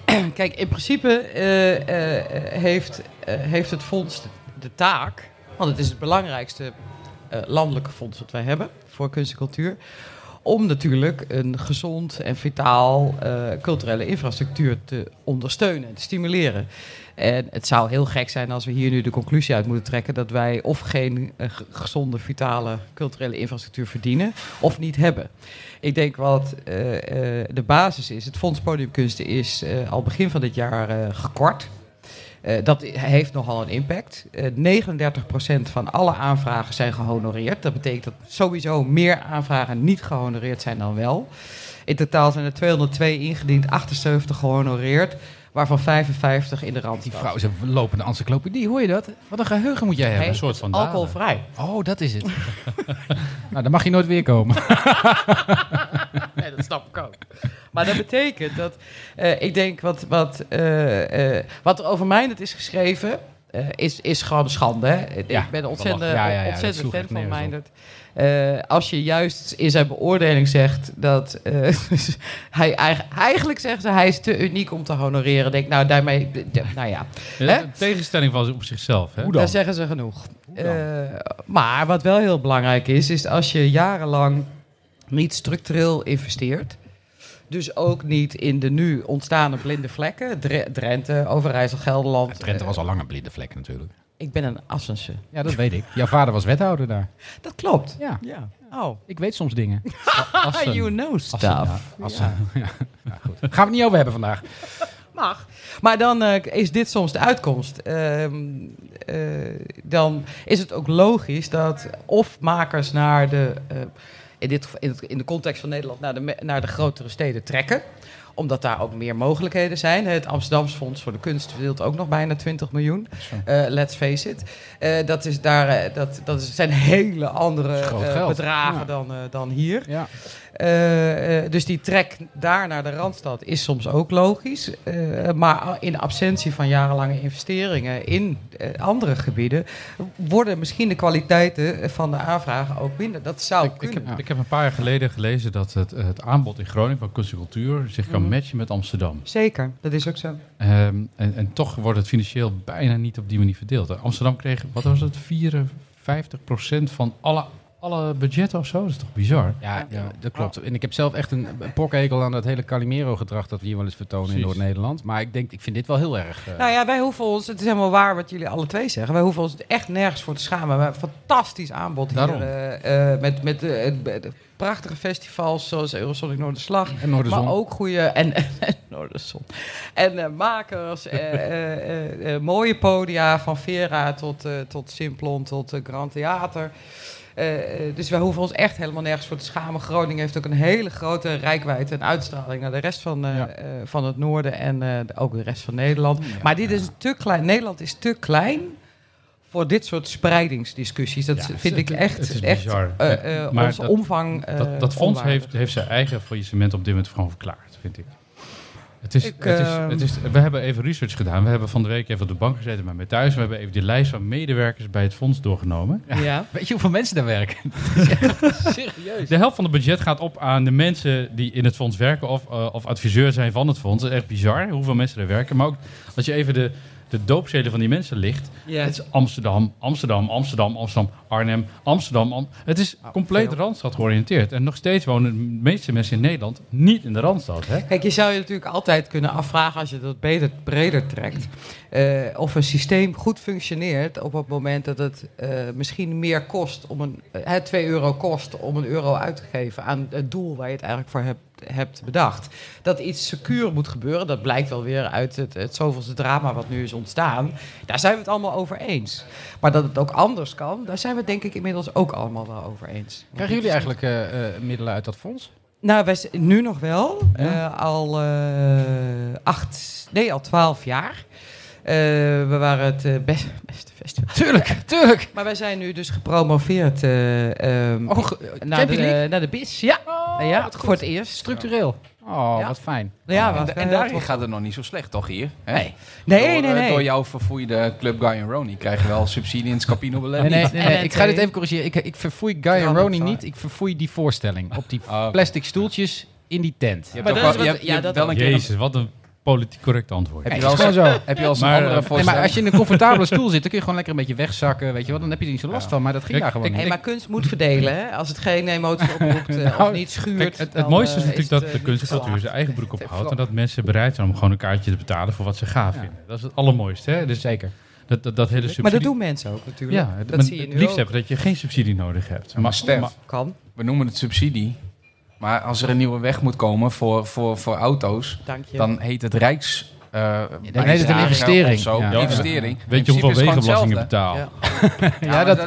Kijk, in principe eh, eh, heeft, eh, heeft het fonds de, taak, want het is het belangrijkste landelijke fonds wat wij hebben voor kunst en cultuur, om natuurlijk een gezond en vitaal eh, culturele infrastructuur te ondersteunen en te stimuleren. En het zou heel gek zijn als we hier nu de conclusie uit moeten trekken dat wij of geen eh, gezonde, vitale culturele infrastructuur verdienen of niet hebben. Ik denk wat eh, eh, de basis is. Het Fonds Podiumkunsten is eh, al begin van dit jaar eh, gekort. Eh, dat heeft nogal een impact. Eh 39% van alle aanvragen zijn gehonoreerd. Dat betekent dat sowieso meer aanvragen niet gehonoreerd zijn dan wel. In totaal zijn er 202 ingediend, 78 gehonoreerd, waarvan 55 in de rand. Die vrouw is een lopende encyclopedie, hoor je dat? Wat een geheugen moet jij hebben. Hey, Een soort van alcoholvrij. Oh, dat is het. nou, dan mag je nooit weer komen. Nee, dat snap ik ook. Maar dat betekent dat, eh, ik denk, wat, wat, eh, eh, wat er over mij net is geschreven, eh, is, is gewoon een schande. Hè? Ik ben een ontzettend, belachelijk. Ja, ja, ja, dat ontzettend fan van op. Eh, als je juist in zijn beoordeling zegt dat eh, hij eigen- eigenlijk zegt ze hij is te uniek om te honoreren. Denk nou daarmee, nou ja, Ja, Hè? Een tegenstelling van op zichzelf. Hè? daar zeggen ze genoeg. Eh, maar wat wel heel belangrijk is, is als je jarenlang niet structureel investeert. Dus ook niet in de nu ontstaande blinde vlekken. Dre- Drenthe, Overijssel, Gelderland. Drenthe was al lang een blinde vlek natuurlijk. Ik ben een Assense. Ja, dat weet ik. Jouw vader was wethouder daar. Dat klopt. Ja, Ja. Oh. ik weet soms dingen. Assen. you know Assen, stuff. ja. Assen. Ja. Ja, goed. Gaan we het niet over hebben vandaag. Mag. Maar dan eh, is dit soms de uitkomst. Ehm, eh, dan is het ook logisch dat of makers naar de, eh, in, dit, in, het- in de context van Nederland, naar de, naar de grotere steden trekken omdat daar ook meer mogelijkheden zijn. Het Amsterdamse Fonds voor de Kunst verdeelt ook nog bijna 20 miljoen. Eh, let's face it. Eh, dat, is daar, eh, dat, dat zijn hele andere bedragen Ja. dan, dan hier. Ja. Eh, eh, dus die trek daar naar de Randstad is soms ook logisch. Eh, maar in absentie van jarenlange investeringen in andere gebieden... worden misschien de kwaliteiten van de aanvragen ook minder. Dat zou Ik, ik, kunnen. heb, ik heb een paar jaar geleden gelezen dat het, het aanbod in Groningen van kunst en cultuur zich kan Mhm. matchen met Amsterdam. Zeker, dat is ook zo. Ehm, en, en toch wordt het financieel bijna niet op die manier verdeeld. Amsterdam kreeg, wat was het, 54% van alle, alle budgetten of zo? Dat is toch bizar? Ja, ja, dat klopt. En ik heb zelf echt een pokhekel aan dat hele Calimero-gedrag dat we hier wel eens vertonen in. Noord-Nederland. Maar ik denk, ik vind dit wel heel erg... eh, Nou ja, wij hoeven ons, het is helemaal waar wat jullie alle twee zeggen. Wij hoeven ons echt nergens voor te schamen. We hebben een fantastisch aanbod Daarom. hier. eh, eh, met met prachtige festivals zoals Eurosonic Noorderslag. en Noorderzon. Maar ook goede en, en Noorderzon. En eh, makers, eh, eh, eh, eh, mooie podia van Vera tot, eh, tot Simplon tot Grand Theater. Eh, eh, dus wij hoeven ons echt helemaal nergens voor te schamen. Groningen heeft ook een hele grote rijkwijde en uitstraling naar de rest van, eh, Ja. van het noorden en ook de rest van Nederland. maar dit is te klein. Nederland is te klein voor dit soort spreidingsdiscussies. Dat Ja, vind ik echt, het is echt Maar onze dat- omvang. dat, dat fonds onwaardig. heeft, heeft zijn eigen faillissement op dit moment gewoon verklaard, vind ik. Het is, Ik, het is, ehm, het is, we hebben even research gedaan. We hebben van de week even op de bank gezeten met mij thuis. We hebben even die lijst van medewerkers bij het fonds doorgenomen. Ja. Weet je hoeveel mensen daar werken? Serieus? De helft van het budget gaat op aan de mensen die in het fonds werken of, eh, of adviseur zijn van het fonds. Dat is echt bizar hoeveel mensen er werken. Maar ook als je even de, de doopzeden van die mensen ligt. Ja. Het is Amsterdam, Amsterdam, Amsterdam, Amsterdam, Arnhem, Amsterdam. Am- het is compleet veel. Randstad georiënteerd. En nog steeds wonen de meeste mensen in Nederland niet in de Randstad. Hè? Kijk, je zou je natuurlijk altijd kunnen afvragen als je dat beter, breder trekt. eh, of een systeem goed functioneert op het moment dat het eh, misschien meer kost om een eh, 2 euro kost om een euro uit te geven aan het doel waar je het eigenlijk voor hebt, hebt bedacht. Dat iets secuur moet gebeuren, dat blijkt wel weer uit het, het zoveelste drama wat nu is ontstaan. Daar zijn we het allemaal over eens. Maar dat het ook anders kan, daar zijn we het denk ik inmiddels ook allemaal wel over eens. Krijgen jullie eigenlijk eh, eh, middelen uit dat fonds? Nou, wij, nu nog wel. Ja? Eh, al acht, nee, al twaalf jaar. We waren het best, beste festival. Tuurlijk, tuurlijk. Maar wij zijn nu dus gepromoveerd eh, ehm, Oh, naar, de, naar de BIS. Ja, Oh, ja voor het eerst. Structureel. Oh, Ja. wat fijn. Ja, en, was en daarin tof. gaat het nog niet zo slecht, toch hier? Hè? Nee. Nee, door, nee, eh, nee. Door jouw verfoeide club Guy en Ronnie krijg je wel subsidie in het Scapino. Nee, nee, nee, nee, En ik ga dit even corrigeren. Ik, ik verfoei Guy en Ronnie Saai. niet. Ik verfoei die voorstelling. Op die Oh, plastic stoeltjes in die tent. Je hebt Maar ook dat is wel- je wat- hebt- je ja, hebt dat wel een keer Jezus, wat een politiek correct antwoord. Heb je Het wel eens zo. heb je al eens een Maar, andere eh, Nee, maar als je in een comfortabele stoel zit, dan kun je gewoon lekker een beetje wegzakken. Weet je wel, dan heb je er niet zo last Ja. van. Maar dat ging daar gewoon ik- niet. Hey, maar kunst moet verdelen, hè? Als het geen emotie oproept eh, of Nou, niet schuurt. Kijk, het, het mooiste is eh, natuurlijk dat het, de eh, kunst en niet cultuur zijn eigen broek ophoudt. En dat mensen bereid zijn om gewoon een kaartje te betalen voor wat ze gaaf Ja. vinden. Dat is het allermooiste. Hè? Dus Zeker. dat, dat, dat hele subsidie... Maar dat doen mensen ook natuurlijk. Ja, het, dat zie je het nu liefst ook. hebben dat je geen subsidie nodig hebt. Maar Stef, Kan, we noemen het subsidie. Maar als er een nieuwe weg moet komen voor, voor, voor auto's, dan heet het Rijks, eh dan heet het een investering. Zo. Ja. Investering. Weet In je hoeveel wegenbelastingen betaalt? Ja, dat,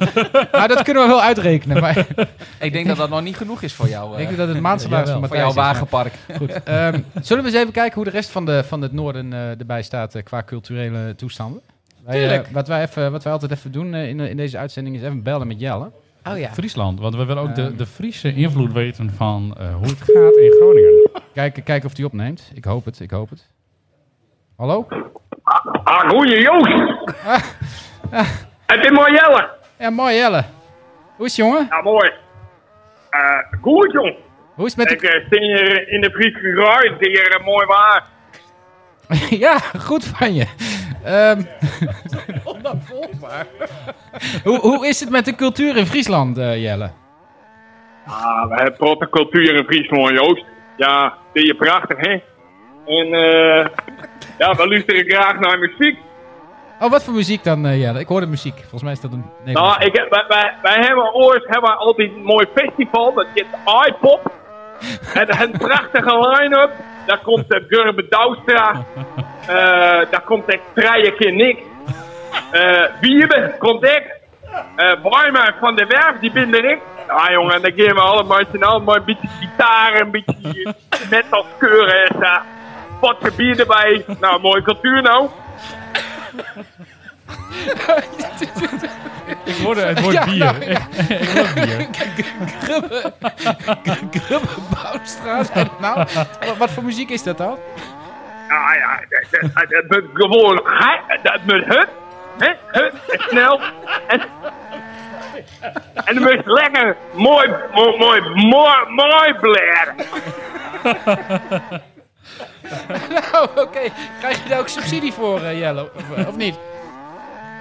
nou, dat kunnen we wel uitrekenen. Maar Ik denk dat dat nog niet genoeg is voor jou. eh, ik denk dat het maandsalaris van voor Matthijs jouw maar- wagenpark. Goed. ehm, zullen we eens even kijken hoe de rest van, de, van het noorden eh, erbij staat eh, qua culturele toestanden? Wij, eh, Tuurlijk. wat, wij even, wat wij altijd even doen eh, in, in deze uitzending is even bellen met Jelle. Oh ja. Friesland, want we willen ook de, Ehm. de Friese invloed weten van eh, hoe het gaat in Groningen. Kijken, kijken of hij opneemt. Ik hoop het, ik hoop het. Hallo? Ah, goeie Joost. Het is mooi Jelle. Ja, mooi Jelle. Hoe is het, jongen? Ja, mooi. Eh, goed, jong. Hoe is het met Ik de... eh, sta hier in de Friese is hier mooi waar. ja, goed van je. Hoe, hoe is het met de cultuur in Friesland, eh, Jelle? Ah, we hebben grote cultuur in Friesland, Joost. Ja, die is prachtig, hè? En eh, ja, we luisteren graag naar muziek. Oh, wat voor muziek dan, eh, Jelle? Ik hoorde muziek. Volgens mij is dat een... Nederlands Nou, ik, heb- wij, wij, wij hebben ooit hebben we altijd een mooi festival. Dat heet iPop. En een prachtige line-up. Daar komt de Gurbe Douwstra. Eh daar komt de Treije keer niks. Eh Wiebe komt ik. Eh Warmer van de Werf, die ben er ik. Ja jongen, dan geven we allemaal maar een beetje gitaar, een beetje metal keuren. En uh, potje bier erbij. Nou, mooie cultuur nou. Ik hoorde het woord Ja, bier. nou, Ik, bier. Grubbe, Grubbe Bouwstraat. Nou, wat, wat voor muziek is dat dan? Ja, ja, dat, dat, dat moet gewoon, hè, hè, en snel, en, en dan moet lekker mooi, mooi, mooi, mooi, mooi blaren. Nou, oké. Krijg je daar ook subsidie voor, eh, Jelle? Of, eh, of niet?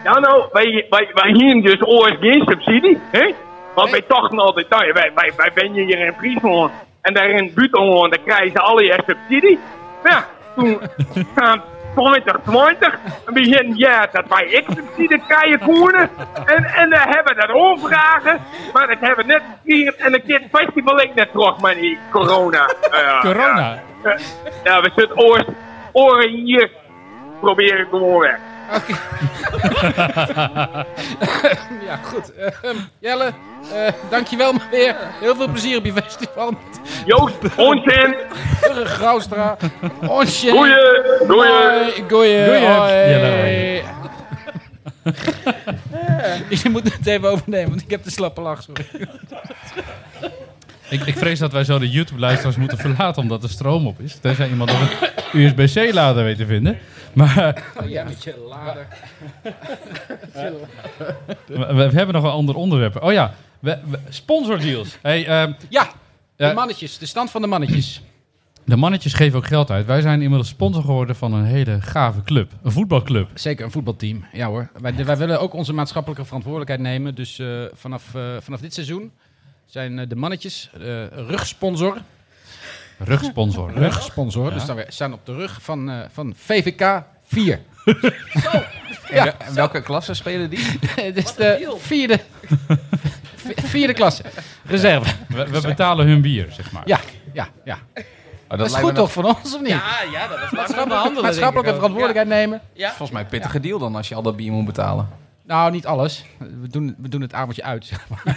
Ja, nou, wij, wij, wij hier dus ooit geen subsidie, hè? Want wij dachten altijd, nou, wij, wij, wij ben hier in Friesland en daar in Buitenland, dan krijgen ze alle jaar subsidie. Ja, toen gaan 2020, een begin jaar dat wij ik subsidie krijgen koenen. En, en dan hebben we dat omvragen, maar hebben we net gekregen en een keer het festival ik net terug met die corona. Corona. Ja, ja we zitten oren hier, proberen gewoon weg. Ja, goed. Ehm, Jelle, eh, dankjewel maar weer. Heel veel plezier op je festival Joost, onzin. Burger Graustra. Onsje. Goeie, goeie. Goeie. Goeie. Jelle, Je moet het even overnemen, want ik heb de slappe lach, sorry. Ik, ik vrees dat wij zo de YouTube-luisteraars moeten verlaten omdat de stroom op is. Tenzij iemand nog een USB-C-lader weet te vinden. Maar Ja, met je lader. we, we hebben nog een ander onderwerp. Oh ja, we, we- sponsordeals. Hey, ehm, Ja, de Ja. mannetjes. De stand van de mannetjes. de mannetjes geven ook geld uit. Wij zijn inmiddels sponsor geworden van een hele gave club. Een voetbalclub. Zeker, een voetbalteam. Ja hoor. Wij, wij willen ook onze maatschappelijke verantwoordelijkheid nemen. Dus eh, vanaf, eh, vanaf dit seizoen zijn eh, de mannetjes eh, rugsponsor. Rugsponsor. Rugsponsor. Dus dan we staan op de rug van, eh, van VVK 4. En wel- en welke klasse spelen die? Het is de vierde, vi- vierde klasse. Reserve. We, we betalen hun bier, zeg maar. Ja, ja, ja. Oh, Dat is goed toch van ons, of niet? Ja, ja, dat was Maatschappelijke, maatschappelijke verantwoordelijkheid nemen. Ja. Volgens mij een pittige deal dan als je al dat bier moet betalen. Nou, niet alles. We doen, we doen het avondje uit, zeg maar.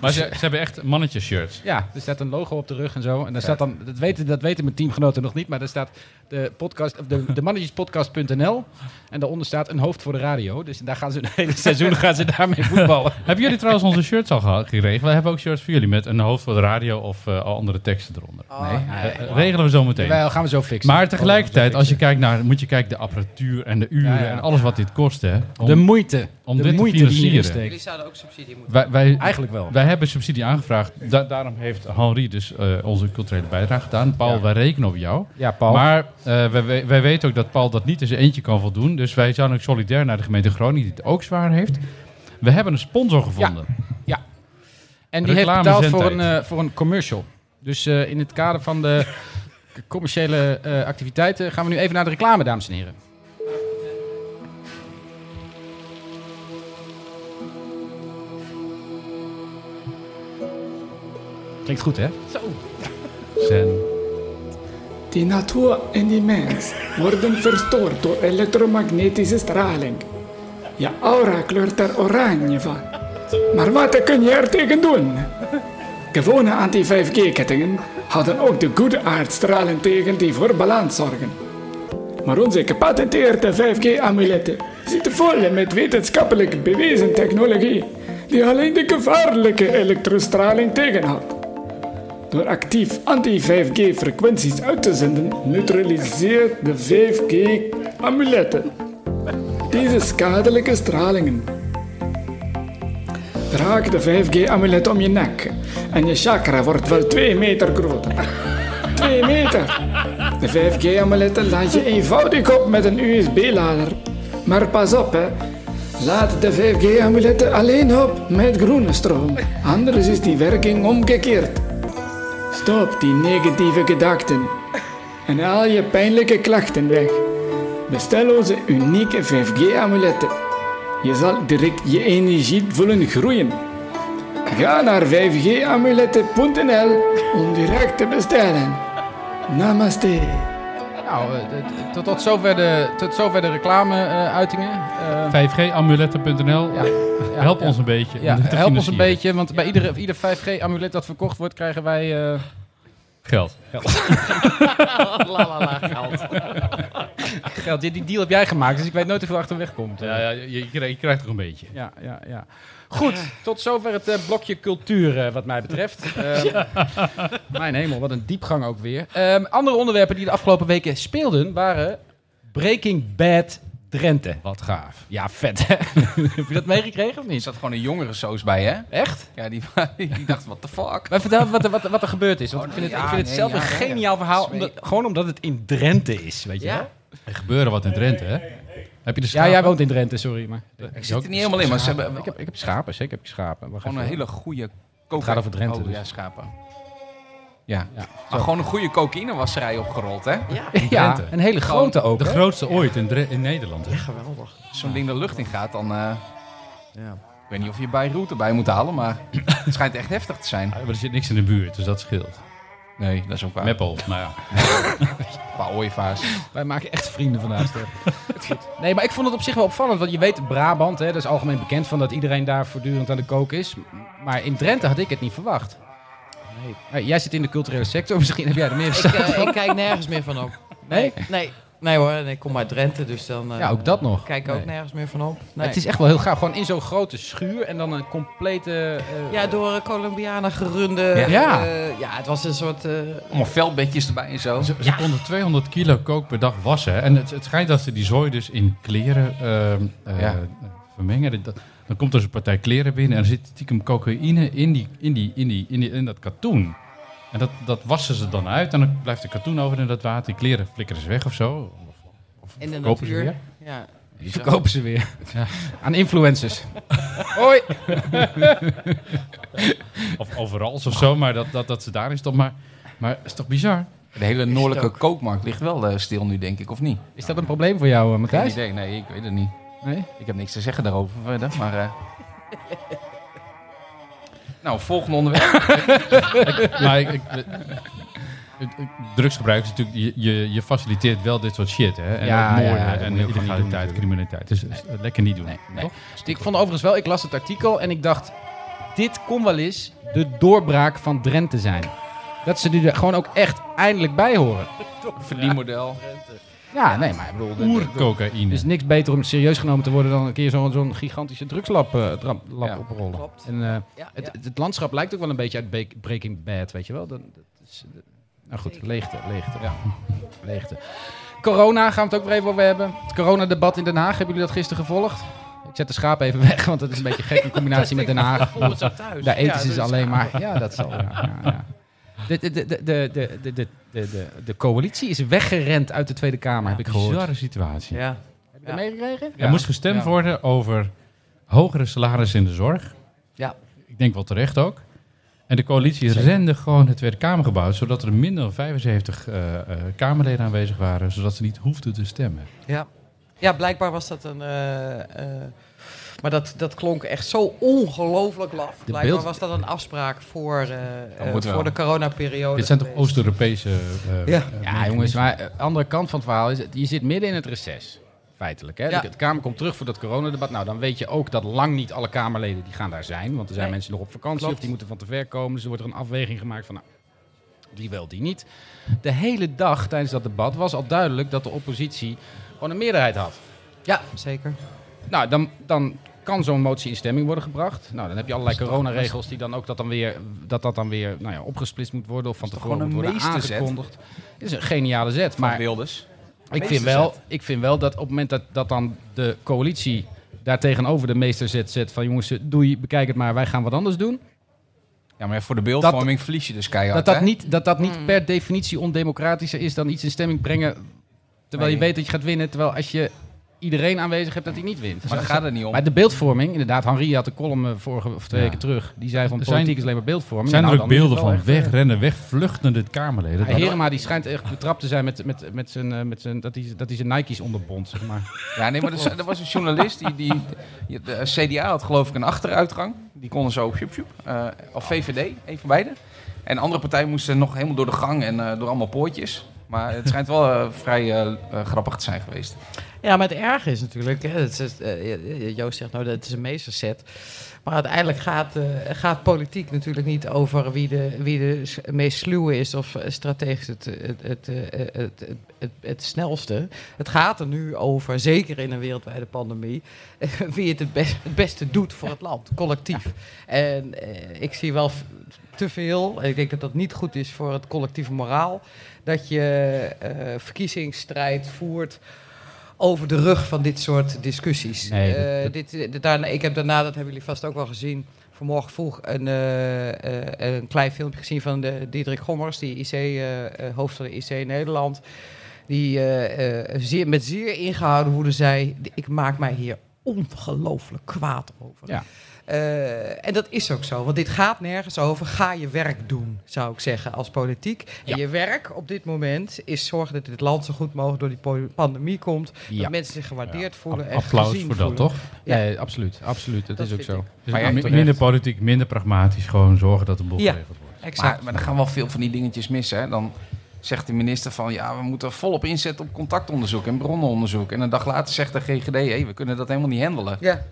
Maar ze, ze hebben echt mannetjes-shirts. Ja, er staat een logo op de rug en zo. En daar staat dan, dat weten, dat weten mijn teamgenoten nog niet, maar daar staat de, podcast, of de, de mannetjespodcast.nl. En daaronder staat een hoofd voor de radio. Dus daar gaan ze het hele seizoen gaan ze daarmee voetballen. Hebben jullie trouwens onze shirts al gekregen? Wij hebben ook shirts voor jullie met een hoofd voor de radio of eh, al andere teksten eronder. Nee, Eh, regelen we zo meteen. Wel, gaan we zo fixen. Maar tegelijkertijd, als je kijkt naar, moet je kijken de apparatuur en de uren Ja, ja. en alles wat dit kost, hè? Om, de moeite. om de dit te moeite die financieren. Jullie zouden ook subsidie moeten wij, wij, Eigenlijk wel. wij hebben subsidie aangevraagd. Da- daarom heeft Henri dus eh, onze culturele bijdrage gedaan. Paul, Ja. wij rekenen op jou. Ja, Paul. Maar eh, wij, weten ook dat Paul dat niet in zijn eentje kan voldoen. Dus wij zijn ook solidair naar de gemeente Groningen, die het ook zwaar heeft. We hebben een sponsor gevonden. en die heeft reclame betaald voor een, eh, voor een commercial. Dus in het kader van de commerciële activiteiten gaan we nu even naar de reclame, dames en heren. Klinkt goed, hè? Zen. Die natuur en die mens worden verstoord door elektromagnetische straling. Je aura kleurt er oranje van. Maar wat kun je er tegen doen? Gewone anti-5G-kettingen houden ook de goede aardstralen tegen die voor balans zorgen. Maar onze gepatenteerde 5G-amuletten zitten vol met wetenschappelijk bewezen technologie die alleen de gevaarlijke elektrostraling tegenhoudt. Door actief anti-5G-frequenties uit te zenden, neutraliseert de 5G-amuletten deze schadelijke stralingen. Draag de 5G-amulet om je nek en je chakra wordt wel 2 meter groter. 2 meter! De 5G-amuletten laat je eenvoudig op met een USB-lader. Maar pas op, hè. Laat de 5G-amuletten alleen op met groene stroom. Anders is die werking omgekeerd. Stop die negatieve gedachten. En al je pijnlijke klachten weg. Bestel onze unieke 5G-amuletten. Je zal direct je energie voelen groeien. Ga naar 5gamuletten.nl om direct te bestellen. Namaste. Nou, eh, tot, tot zover de, tot zover de reclame-uitingen. 5gamuletten.nl. Ja. Help ons een beetje. Ja, help ons een beetje, want bij iedere, ieder 5G-amulet dat verkocht wordt, krijgen wij... eh, Geld. la la la geld. geld. Die, die deal heb jij gemaakt, dus ik weet nooit hoeveel achterweg komt. Ja, ja je, je, krijgt, je krijgt er een beetje. Ja, ja, ja. Goed, tot zover het eh, blokje cultuur eh, wat mij betreft. Ehm, Mijn hemel, wat een diepgang ook weer. Ehm, andere onderwerpen die de afgelopen weken speelden waren Breaking Bad Drenthe. Wat gaaf. Ja, vet hè? Heb je dat meegekregen of Er niet? zat gewoon een jongere soos bij, hè? Echt? Ja, die, die dacht, what the fuck? Maar vertel wat er, wat, er- wat er gebeurd is. Want ik vind het, ik vind het nee, zelf ja, een ja, ja. geniaal verhaal. Omdat, gewoon omdat het in Drenthe is, weet je wel? Er gebeurde wat in Drenthe, hè? Heb je de Ja, jij woont in Drenthe, sorry. Maar Ik zit er niet helemaal in, maar ze hebben ik, heb, ik heb schapen, zeker heb ik schapen. Gewoon een hele goede coca- gaat over Drenthe, Oh, dus. ja, schapen. Ja. Ja, Maar gewoon een goede cocaïnewasserij opgerold, hè? Ja, ja, Drenthe. een hele grote ook. De hè? grootste ooit in, Dre- in Nederland. Hè? geweldig. Als zo'n ding de lucht in gaat, dan... eh, Ik weet niet of je Beirut erbij moet halen, maar het schijnt echt heftig te zijn. Ja, maar er zit niks in de buurt, dus dat scheelt. Nee, dat is ook waar. Meppel, nou ja. Een paar ooievaars. Wij maken echt vrienden vandaag. Nee, maar ik vond het op zich wel opvallend. Want je weet, Brabant, hè, dat is algemeen bekend van dat iedereen daar voortdurend aan de kook is. Maar in Drenthe had ik het niet verwacht. Jij zit in de culturele sector, misschien heb jij er meer verstand eh, van. ik kijk nergens meer van op. Nee? Nee, nee hoor. Ik kom uit Drenthe, dus dan... eh, Ja, ook dat nog. Kijk ook Nee. nergens meer van op. Nee. Het is echt wel heel gaaf. Gewoon in zo'n grote schuur en dan een complete... eh, Ja, door Colombianen gerunde... Ja. Ja. eh, ja, het was een soort... eh, Allemaal veldbedjes erbij en zo. Ze, ze konden 200 kilo kook per dag wassen. En het, het schijnt dat ze die zooi dus in kleren ehm, eh, Ja. vermengen. Dat- dan komt er een partij kleren binnen en er zit stiekem cocaïne in, die, in, die, in, die, in, die, in dat katoen. En dat, dat wassen ze dan uit en dan blijft de katoen over in dat water. Die kleren flikkeren ze weg of zo. Of, of in de verkopen ze natuur. weer. Ja. Die verkopen ze weer. Aan influencers. Hoi! Of overal of zo, maar dat, dat, dat ze daarin stoppen. Maar, maar het is toch bizar? De hele noordelijke kookmarkt ligt wel eh, stil nu, denk ik, of niet? Is dat een probleem voor jou, Geen Matthijs? idee, nee, ik weet het niet. Nee? Ik heb niks te zeggen daarover verder, maar... eh. nou, volgende onderwerp. maar ik, drugsgebruik is natuurlijk, je, je, je faciliteert wel dit soort shit. Hè? En Ja, ook moorden ja, dat en moet je ook gewoon niet doen illegaliteit, natuurlijk. criminaliteit. Dus eh, lekker niet doen. Nee, nee. Toch? Ik vond overigens wel, ik las het artikel en ik dacht, dit kon wel eens de doorbraak van Drenthe zijn. Dat ze nu er gewoon ook echt eindelijk bij horen. Verdienmodel. Ja, nee, maar ik bedoel, er- er- Oercocaïne. er is niks beter om serieus genomen te worden dan een keer zo'n zo'n gigantische drugslab eh, dra- lab Ja, oprollen. klopt. En eh, Ja, het, ja. het landschap lijkt ook wel een beetje uit Be- Breaking Bad, weet je wel? Dat, dat is, eh, nou goed, leegte, leegte. Ja. leegte. Corona gaan we het ook weer even over hebben. Het coronadebat in Den Haag, hebben jullie dat gisteren gevolgd? Ik zet de schaap even weg, want dat is een beetje gek in combinatie met Den Haag. Voel het zo thuis. Daar eten Ja, ze dus- ze alleen maar. Ja, dat zal. Ja, ja, ja. De, de, de, de, de, de, de, coalitie is weggerend uit de Tweede Kamer, heb ik gehoord. Bizarre situatie. Ja. Heb je dat meegekregen? Er moest gestemd worden over hogere salarissen in de zorg. Ja. Ik denk wel terecht ook. En de coalitie rende gewoon het Tweede Kamergebouw, zodat er minder dan 75 eh, eh, Kamerleden aanwezig waren, zodat ze niet hoefden te stemmen. Ja, ja blijkbaar was dat een. Eh, maar dat, dat klonk echt zo ongelooflijk laf. Blijkbaar beeld- was dat een afspraak voor, wel. voor de coronaperiode. Dit zijn toch. Oost-Europese... eh, Ja. eh, Ja, jongens, maar de andere kant van het verhaal is... Je zit midden in het reces, feitelijk. Hè? Ja. De, de Kamer komt terug voor dat coronadebat. Nou, dan weet je ook dat lang niet alle Kamerleden die gaan daar zijn. Want er zijn Nee. mensen nog op vakantie Klopt. of die moeten van te ver komen. Dus er wordt er een afweging gemaakt van... Nou, die wel, die niet. De hele dag tijdens dat debat was al duidelijk dat de oppositie gewoon een meerderheid had. Ja, zeker. Nou, dan, dan kan zo'n motie in stemming worden gebracht. Nou, dan heb je allerlei coronaregels die dan ook dat dan weer, dat dat dan weer nou ja, opgesplitst moet worden of van tevoren moet worden aangekondigd. Dit is een geniale zet. Maar Maar Wilders. ik vind, wel, ik vind wel dat op het moment dat, dat dan de coalitie daar tegenover de meesterzet zet van jongens, doei, bekijk het maar, wij gaan wat anders doen. Ja, maar voor de beeldvorming verlies je dus keihard, Dat dat hè? niet, dat dat niet per definitie ondemocratischer is dan iets in stemming brengen terwijl je weet dat je gaat winnen. Terwijl als je iedereen aanwezig hebt dat hij niet wint. Maar daar gaat het niet om. Maar de beeldvorming, inderdaad, Henri had de column eh, vorige of twee Ja. weken terug. Die zei van Er politiek is alleen maar beeldvorming. zijn er Nou, ook beelden van eh, wegrennen, wegvluchtende Kamerleden? Hij Herema die schijnt echt betrapt te zijn met, met, met zijn, eh, met zijn, dat hij, dat hij zijn Nike's onderbond, zeg maar. Ja, nee, maar er, er was een journalist die, die, die- de CDA had geloof ik een achteruitgang. Die konden zo sjoep, sjoep. Eh, of VVD, een van beide. En de andere partij moesten nog helemaal door de gang en door allemaal poortjes. Maar het schijnt wel vrij grappig te zijn geweest. Ja, maar het erge is natuurlijk, hè, het is, eh, Joost zegt nou dat het is een meesterzet. Maar uiteindelijk gaat, eh, gaat politiek natuurlijk niet over wie de, wie de meest sluwe is of eh, strategisch het, het, het, het, snelste. Het gaat er nu over, zeker in een wereldwijde pandemie, wie het het, het beste doet voor het land, collectief. En ik zie wel te veel, ik denk dat dat niet goed is voor het collectieve moraal, dat je verkiezingsstrijd voert over de rug van dit soort discussies. Nee, Eh, dat- dit, dit- daarna, ik heb daarna, dat hebben jullie vast ook wel gezien, vanmorgen vroeg een, eh, eh, een klein filmpje gezien van de Diederik Gommers, die IC, eh, eh, hoofd van de IC Nederland. Die eh, eh, zeer, met zeer ingehouden woede zei: Ik maak mij hier ongelooflijk kwaad over. Ja. Eh, en dat is ook zo, want dit gaat nergens over. Ga je werk doen, zou ik zeggen, als politiek. En Ja. je werk op dit moment is zorgen dat dit land zo goed mogelijk door die pandemie komt. Ja. Dat mensen zich gewaardeerd voelen en Applaus gezien voor dat, toch? Ja. Nee, absoluut. absoluut. Dat, Dat is ook zo. Dus Maar minder politiek, minder pragmatisch. Gewoon zorgen dat de boel Ja. geregeld wordt. Exact. Maar, maar er gaan wel veel van die dingetjes mis. Hè? Dan zegt de minister van ja, we moeten volop inzetten op contactonderzoek en bronnenonderzoek. En een dag later zegt de GGD, hé, we kunnen dat helemaal niet handelen. ja.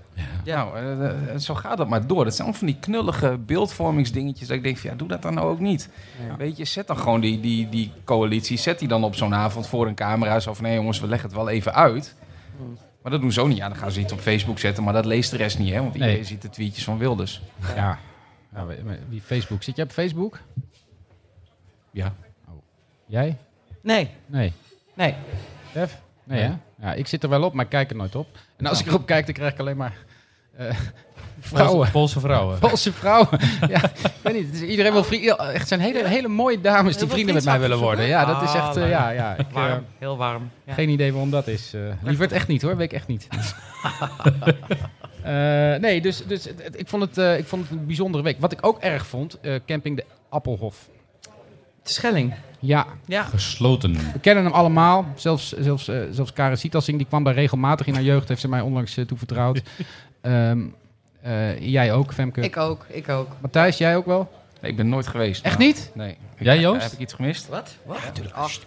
Nou, eh, eh, zo gaat dat maar door. Dat zijn allemaal van die knullige beeldvormingsdingetjes. Dat ik denk van, ja, doe dat dan nou ook niet. Weet je, zet dan gewoon die, die, die coalitie, zet die dan op zo'n avond voor een camera. Zo van, nee jongens, we leggen het wel even uit. Maar dat doen ze ook niet. Ja, dan gaan ze iets op Facebook zetten, maar dat leest de rest niet, hè. Want iedereen Nee. ziet de tweetjes van Wilders. Ja. ja. wie- maar Wie Facebook? Zit jij op Facebook? Ja. Jij? Nee, Nee. nee. Def? Nee, hè? Ja, ik zit er wel op, maar ik kijk er nooit op. En als ik erop kijk, dan krijg ik alleen maar eh, vrouwen. Poolse, Poolse vrouwen. Poolse vrouwen. ja, ik weet niet. het is- iedereen wil vrienden. Echt zijn hele, hele mooie dames die vrienden met mij willen worden. Ja, dat is echt. eh, Ah, ja, ja. Ik, eh, Warm, heel warm. Ja. Geen idee waarom dat is. eh lieverd echt niet hoor, weet ik echt niet. Eh, nee, dus, dus ik, vond het, eh, ik vond het een bijzondere week. Wat ik ook erg vond, eh, camping de Appelhof. De Schelling. Ja, Ja. Gesloten. we kennen hem allemaal. Zelfs, zelfs, eh, zelfs Karen Sietalsing, die kwam daar regelmatig in haar jeugd. Heeft ze mij onlangs eh, toevertrouwd. Ehm, eh, jij ook, Femke. Ik ook, ik ook. Matthijs, jij ook wel? Nee, ik ben nooit geweest. Echt maar- niet? Nee. Jij, Joost? Heb ik iets gemist? Wat? Wat?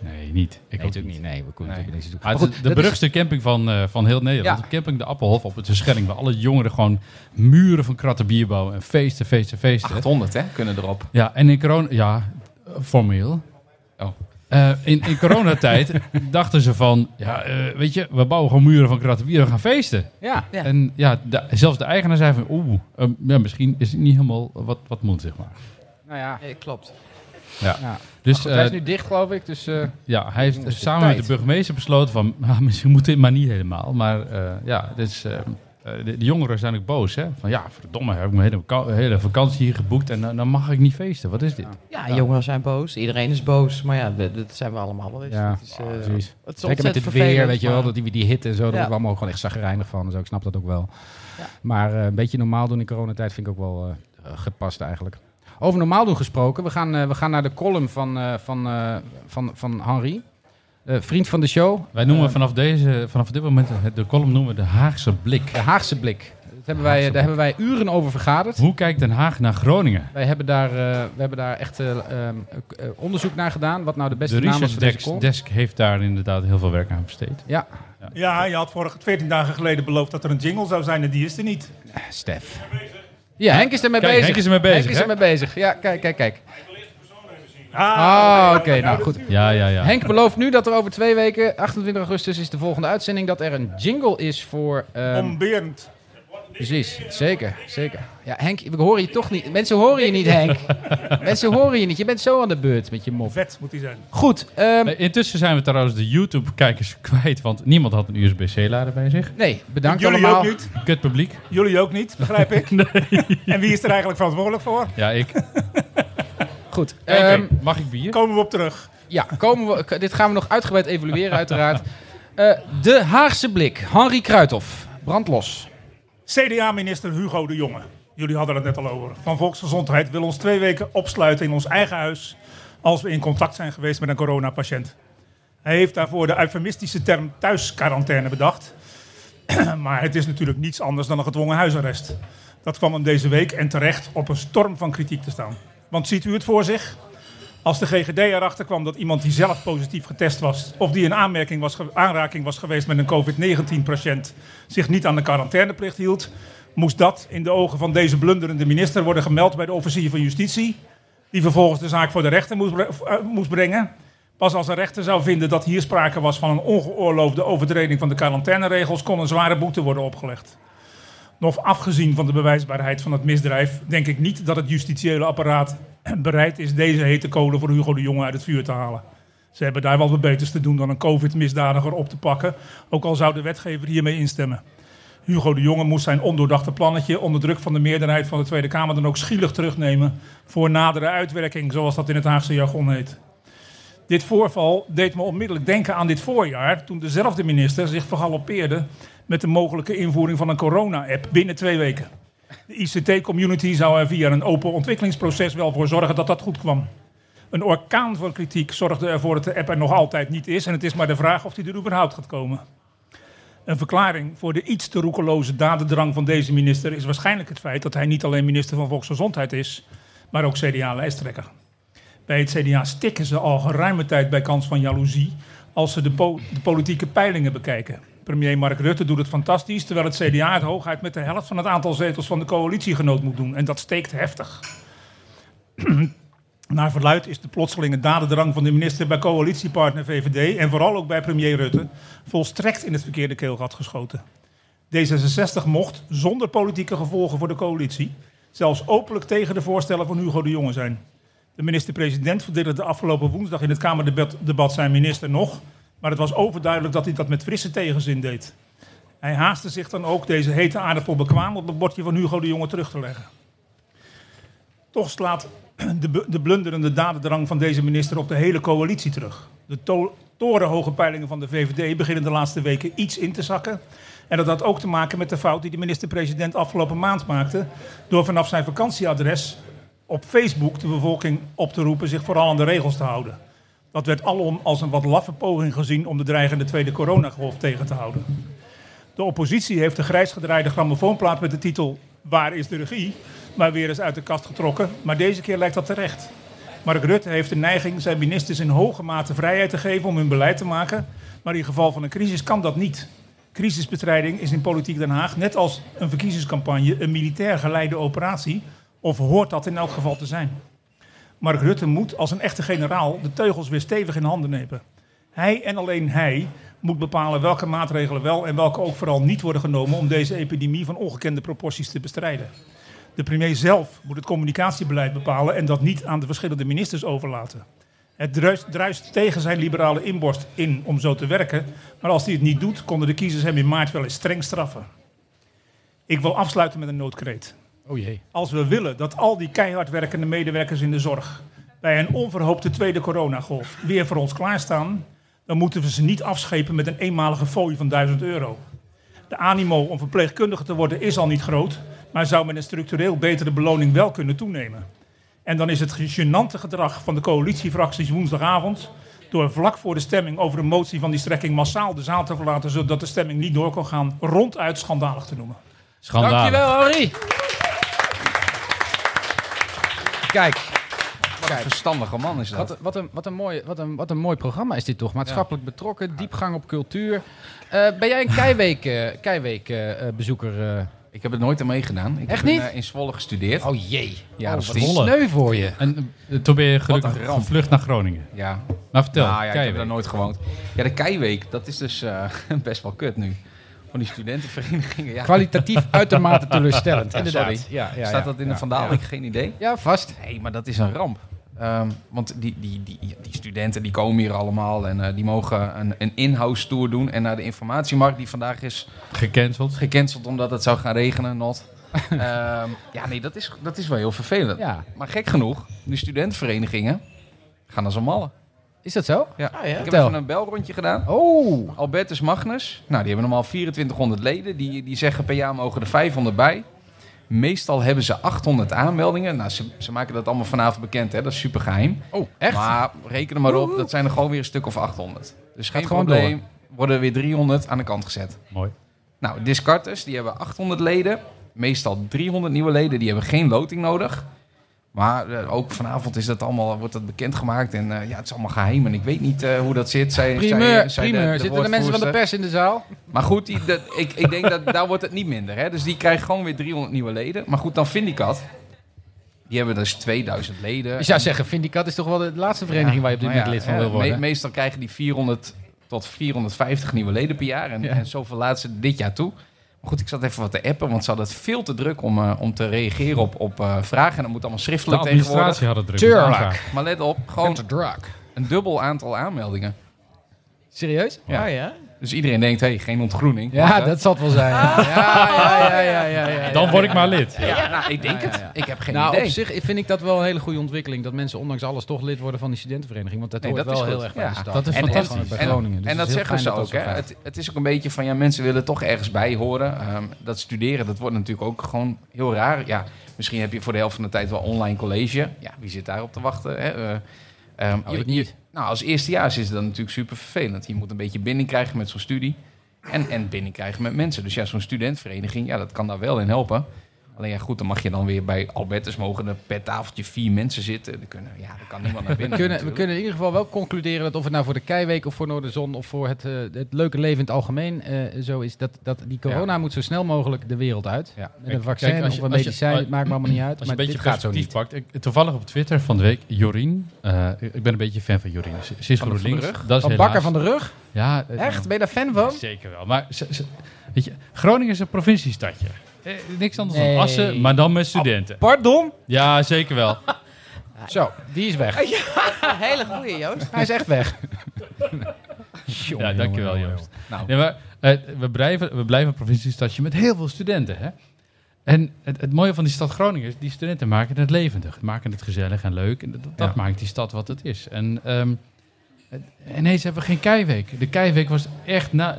Nee, niet. Ik Nee, ook natuurlijk niet. Nee, we kunnen Nee. natuurlijk. Maar goed, de is- beruchtste camping van, eh, van heel Nederland. Ja. Camping de Appelhof op het Terschelling. Waar alle jongeren gewoon muren van kratten bier bouwen. En feesten, feesten, feesten. 800, hè, kunnen erop. Ja, en in corona... Ja, formeel. Oh. Eh, in, in coronatijd dachten ze van... Ja, eh, weet je, we bouwen gewoon muren van kratten bier. We gaan feesten. Ja, Ja. En ja, de- zelfs de eigenaar zei van... Oeh, eh, ja, misschien is het niet helemaal wat, wat moet, zeg maar. nou ja. Nee, klopt. Ja. ja. Dus Goed, hij is eh, nu dicht, geloof ik. Dus eh, ja, hij heeft samen met de burgemeester besloten van... "Ah, misschien moet dit maar niet helemaal. Maar eh, ja, dus, de, de jongeren zijn ook boos. Hè? Van ja, verdomme, heb ik mijn hele, hele vakantie hier geboekt... en dan- dan mag ik niet feesten. Wat is dit? Ja, jongeren zijn boos. Iedereen is boos. Maar ja, dat, zijn we allemaal wel eens. ja, Het is, eh, precies. het is Zeker met dit vervelend, weer, weet je wel, dat die, die hit en zo, daar Ja. worden we allemaal gewoon echt zagrijnig van. Dus ik snap dat ook wel. Ja. Maar eh, een beetje normaal doen in coronatijd vind ik ook wel eh, gepast eigenlijk. Over normaal doen gesproken, we gaan, eh, we gaan naar de column van, eh, van, eh, van, van Henri. Eh, vriend van de show. Wij noemen Eh, vanaf, deze, vanaf dit moment het- de column noemen we de Haagse blik. de Haagse blik. Dat hebben wij, daar hebben wij uren over vergaderd. Hoe kijkt Den Haag naar Groningen? Wij hebben daar, eh, we hebben daar echt eh, ehm, eh, onderzoek naar gedaan. Wat nou de beste De naam is voor deze desk, heeft daar inderdaad heel veel werk aan besteed. Ja, Ja, je had vorige 14 dagen geleden beloofd dat er een jingle zou zijn en die is er niet. Stef. Ja, Henk is ermee bezig. Henk is ermee bezig, Henk is ermee bezig. Ja, kijk, kijk, kijk. Ah, Ah, oké, nou goed. Ja, ja, ja. Henk belooft nu dat er over twee weken, 28 augustus is de volgende uitzending, dat er een jingle is voor... ehm, Berend. Precies, zeker, zeker. Ja, Henk, we horen je toch niet. Mensen horen je niet, Henk. Mensen horen je niet. Je bent zo aan de beurt met je mop. Vet moet hij zijn. Goed, ehm, Eh, Intussen zijn we trouwens de YouTube-kijkers kwijt, want niemand had een USB-C-lader bij zich. nee, bedankt Jullie allemaal. ook niet. Kut publiek. Jullie ook niet, begrijp ik. En wie is er eigenlijk verantwoordelijk voor? Ja, ik. Goed, Oké, ehm, mag ik bier? Komen we op terug. ja, komen we, dit gaan we nog uitgebreid evalueren uiteraard. Eh, de Haagse blik, Henri Kruithof, brandlos. CDA-minister Hugo de Jonge. Jullie hadden het net al over. Van Volksgezondheid wil ons twee weken opsluiten in ons eigen huis. als we in contact zijn geweest met een coronapatiënt. Hij heeft daarvoor de eufemistische term thuisquarantaine bedacht. maar het is natuurlijk niets anders dan een gedwongen huisarrest. Dat kwam hem deze week en terecht op een storm van kritiek te staan. Want ziet u het voor zich? Als de GGD erachter kwam dat iemand die zelf positief getest was, of die in aanmerking was aanraking was geweest met een COVID-19-patiënt, zich niet aan de quarantaineplicht hield, moest dat in de ogen van deze blunderende minister worden gemeld bij de officier van justitie, die vervolgens de zaak voor de rechter moest, eh, brengen. Pas als een rechter zou vinden dat hier sprake was van een ongeoorloofde overtreding van de quarantaineregels, kon een zware boete worden opgelegd. Nog afgezien van de bewijsbaarheid van het misdrijf, denk ik niet dat het justitiële apparaat bereid is deze hete kolen voor Hugo de Jonge uit het vuur te halen. Ze hebben daar wel wat beters te doen dan een COVID-misdadiger op te pakken, ook al zou de wetgever hiermee instemmen. Hugo de Jonge moest zijn ondoordachte plannetje onder druk van de meerderheid van de Tweede Kamer dan ook schielig terugnemen voor nadere uitwerking, zoals dat in het Haagse jargon heet. Dit voorval deed me onmiddellijk denken aan dit voorjaar, toen dezelfde minister zich vergalopeerde met de mogelijke invoering van een corona-app binnen twee weken. De ICT-community zou er via een open ontwikkelingsproces wel voor zorgen dat dat goed kwam. Een orkaan van kritiek zorgde ervoor dat de app er nog altijd niet is en het is maar de vraag of die er überhaupt gaat komen. Een verklaring voor de iets te roekeloze dadendrang van deze minister is waarschijnlijk het feit dat hij niet alleen minister van Volksgezondheid is, maar ook CDA-lijsttrekker. Bij het CDA stikken ze al geruime tijd bij kans van jaloezie als ze de, de politieke peilingen bekijken. Premier Mark Rutte doet het fantastisch, terwijl het CDA het hooguit met de helft van het aantal zetels van de coalitiegenoot moet doen. En dat steekt heftig. Naar verluid is de plotselinge dadendrang van de minister bij coalitiepartner VVD en vooral ook bij premier Rutte volstrekt in het verkeerde keelgat geschoten. D66 mocht, zonder politieke gevolgen voor de coalitie, zelfs openlijk tegen de voorstellen van Hugo de Jonge zijn. De minister-president verdedigde afgelopen woensdag in het Kamerdebat debat zijn minister nog, maar het was overduidelijk dat hij dat met frisse tegenzin deed. Hij haastte zich dan ook deze hete aardappel bekwaam op het bordje van Hugo de Jonge terug te leggen. Toch slaat de, de blunderende dadendrang van deze minister op de hele coalitie terug. De to- torenhoge peilingen van de VVD beginnen de laatste weken iets in te zakken. En dat had ook te maken met de fout die de minister-president afgelopen maand maakte. door vanaf zijn vakantieadres op Facebook de bevolking op te roepen zich vooral aan de regels te houden. Dat werd alom als een wat laffe poging gezien om de dreigende tweede coronagolf tegen te houden. De oppositie heeft de grijs gedraaide grammofoonplaat met de titel Waar is de regie? maar weer eens uit de kast getrokken. Maar deze keer lijkt dat terecht. Mark Rutte heeft de neiging zijn ministers in hoge mate vrijheid te geven om hun beleid te maken. Maar in geval van een crisis kan dat niet. Crisisbestrijding is in Politiek Den Haag, net als een verkiezingscampagne, een militair geleide operatie. Of hoort dat in elk geval te zijn. Mark Rutte moet als een echte generaal de teugels weer stevig in handen nemen. Hij en alleen hij moet bepalen welke maatregelen wel en welke ook vooral niet worden genomen om deze epidemie van ongekende proporties te bestrijden. De premier zelf moet het communicatiebeleid bepalen en dat niet aan de verschillende ministers overlaten. Het druist, druist tegen zijn liberale inborst in om zo te werken, maar als hij het niet doet, konden de kiezers hem in maart wel eens streng straffen. Ik wil afsluiten met een noodkreet. Oh jee. Als we willen dat al die keihard werkende medewerkers in de zorg bij een onverhoopte tweede coronagolf weer voor ons klaarstaan, dan moeten we ze niet afschepen met een eenmalige fooi van 1000 euro. De animo om verpleegkundige te worden is al niet groot, maar zou met een structureel betere beloning wel kunnen toenemen. En dan is het gênante gedrag van de coalitiefracties woensdagavond door vlak voor de stemming over de motie van die strekking massaal de zaal te verlaten, zodat de stemming niet door kon gaan, ronduit schandalig te noemen. Schandalig. Dankjewel, Henri. Kijk, Wat een verstandige man is dat. wat, een- wat, een, wat, een mooi, wat, een, wat een mooi programma is dit toch? Maatschappelijk betrokken, diepgang op cultuur. Eh, ben jij een Keiweek, eh, Keiweek eh, bezoeker? eh? Ik heb het nooit aan meegedaan. Ik Echt heb in, niet? eh, in Zwolle gestudeerd. Oh jee. Ja, oh, dat wat is Zwolle. sneu voor je. En toen ben je gelukkig gevlucht naar Groningen. Ja, Maar vertel, nou, ja, ik heb daar nooit gewoond. Ja, de Keiweek, dat is dus eh, best wel kut nu. Van die studentenverenigingen. Ja. Kwalitatief uitermate teleurstellend, inderdaad. Sorry. Ja, ja, Staat dat in de Vandaal? ja. Ik heb geen idee. Ja, vast. Nee, maar dat is een ramp. Ehm, want die, die, die, die studenten die komen hier allemaal en eh, die mogen een, een in-house tour doen. En naar de informatiemarkt die vandaag is Gecanceld. gecanceld omdat het zou gaan regenen, not. Ehm, ja, nee, dat is, dat is wel heel vervelend. Ja. Maar gek genoeg, die studentenverenigingen gaan als een malle. Is dat zo? Ja. Ah, ja? Ik heb even een belrondje gedaan. Oh. Albertus Magnus, nou, die hebben normaal 2400 leden. Die, die zeggen per jaar mogen er 500 bij. Meestal hebben ze 800 aanmeldingen. Nou, ze, ze maken dat allemaal vanavond bekend, hè? dat is super geheim. Oh, echt? Maar reken er maar op, dat zijn er gewoon weer een stuk of 800. Dus geen probleem, worden er weer 300 aan de kant gezet. Mooi. Nou, Discartes, die hebben 800 leden. Meestal 300 nieuwe leden, die hebben geen loting nodig. Maar eh, ook vanavond is dat allemaal, wordt dat bekendgemaakt. En eh, ja, het is allemaal geheim. En ik weet niet eh, hoe dat zit. Zij, primeur, zij- de- de Zitten de mensen van de pers in de zaal? Maar goed, die, dat, ik, ik denk dat daar wordt het niet minder. Hè? Dus die krijgen gewoon weer 300 nieuwe leden. Maar goed, dan Vindicat. Die hebben dus 2000 leden. Je zou zeggen, Vindicat is toch wel de laatste vereniging waar je op dit Nou moment ja, lid van wil worden? me- meestal krijgen die 400 tot 450 nieuwe leden per jaar. En, Ja. en zoveel laten ze dit jaar toe. Maar goed, ik zat even wat te appen, want ze hadden het veel te druk om, eh, om te reageren op, op eh, vragen. En dat moet allemaal De schriftelijk tegenwoordig. administratie had het druk. Tuurlijk. Maar let op, gewoon een dubbel aantal aanmeldingen. Serieus? Ja. Oh ja? Dus iedereen denkt, hé, hey, geen ontgroening. Ja, dat zal het wel zijn. Ja, ja, ja, ja, ja, ja, ja. Dan word ik maar lid. Ja, nou, ik denk het. Ik heb geen Nou, idee. op zich vind ik dat wel een hele goede ontwikkeling. Dat mensen ondanks alles toch lid worden van die studentenvereniging. Want dat Nee, hoort dat wel heel erg bij Ja, de stad. dat is En- en fantastisch. bij En- Groningen. Dus en dat zeggen ze ook. Hè? Het, het is ook een beetje van ja, mensen willen toch ergens bij horen. Ehm, dat studeren, dat wordt natuurlijk ook gewoon heel raar. Ja, misschien heb je voor de helft van de tijd wel online college. Ja, wie zit daarop te wachten? Hè? Je- ik niet. Nou, als eerstejaars is dan natuurlijk super vervelend. Je moet een beetje binding krijgen met zo'n studie. En, en binding krijgen met mensen. Dus ja, zo'n studentvereniging, ja, dat kan daar wel in helpen. Alleen ja, goed, dan mag je dan weer bij Albertus mogen er per tafeltje vier mensen zitten. Dan kunnen, ja, dan kan niemand naar We binnen. kunnen, we kunnen in ieder geval wel concluderen dat of het nou voor de Keiweek of voor Noorderzon of voor het, eh, het leuke leven in het algemeen eh, zo is, dat, dat die corona moet zo snel mogelijk de wereld uit. Ja. Met een vaccin Kijk, als je- of een als medicijn, het maakt me allemaal niet uit. Als je maar een beetje dit gaat zo niet. pakt. Ik, toevallig op Twitter van de week, Jorien. eh, ik ben een beetje fan van Jorien. Ze, ze is Van de- van de GroenLinks. rug? Dat is Van Bakker van de Rug? Ja, Echt? Ben je daar fan van? Zeker wel. Maar ze, ze- weet je, Groningen is een provinciestadje. Eh, niks anders Nee. dan Assen, maar dan met studenten. Pardon? Ja, zeker wel. Zo, die is weg. Hele goeie, Joost. Hij is echt weg. ja, dankjewel Joost. Nou. Nee, maar, eh, we, blijven, we blijven een provinciestadje met heel veel studenten. Hè? En het, het mooie van die stad Groningen is, die studenten maken het levendig. Maken het gezellig en leuk. En dat, dat Ja. maakt die stad wat het is. En ehm, ineens hebben we geen keiweek. De keiweek was echt, na,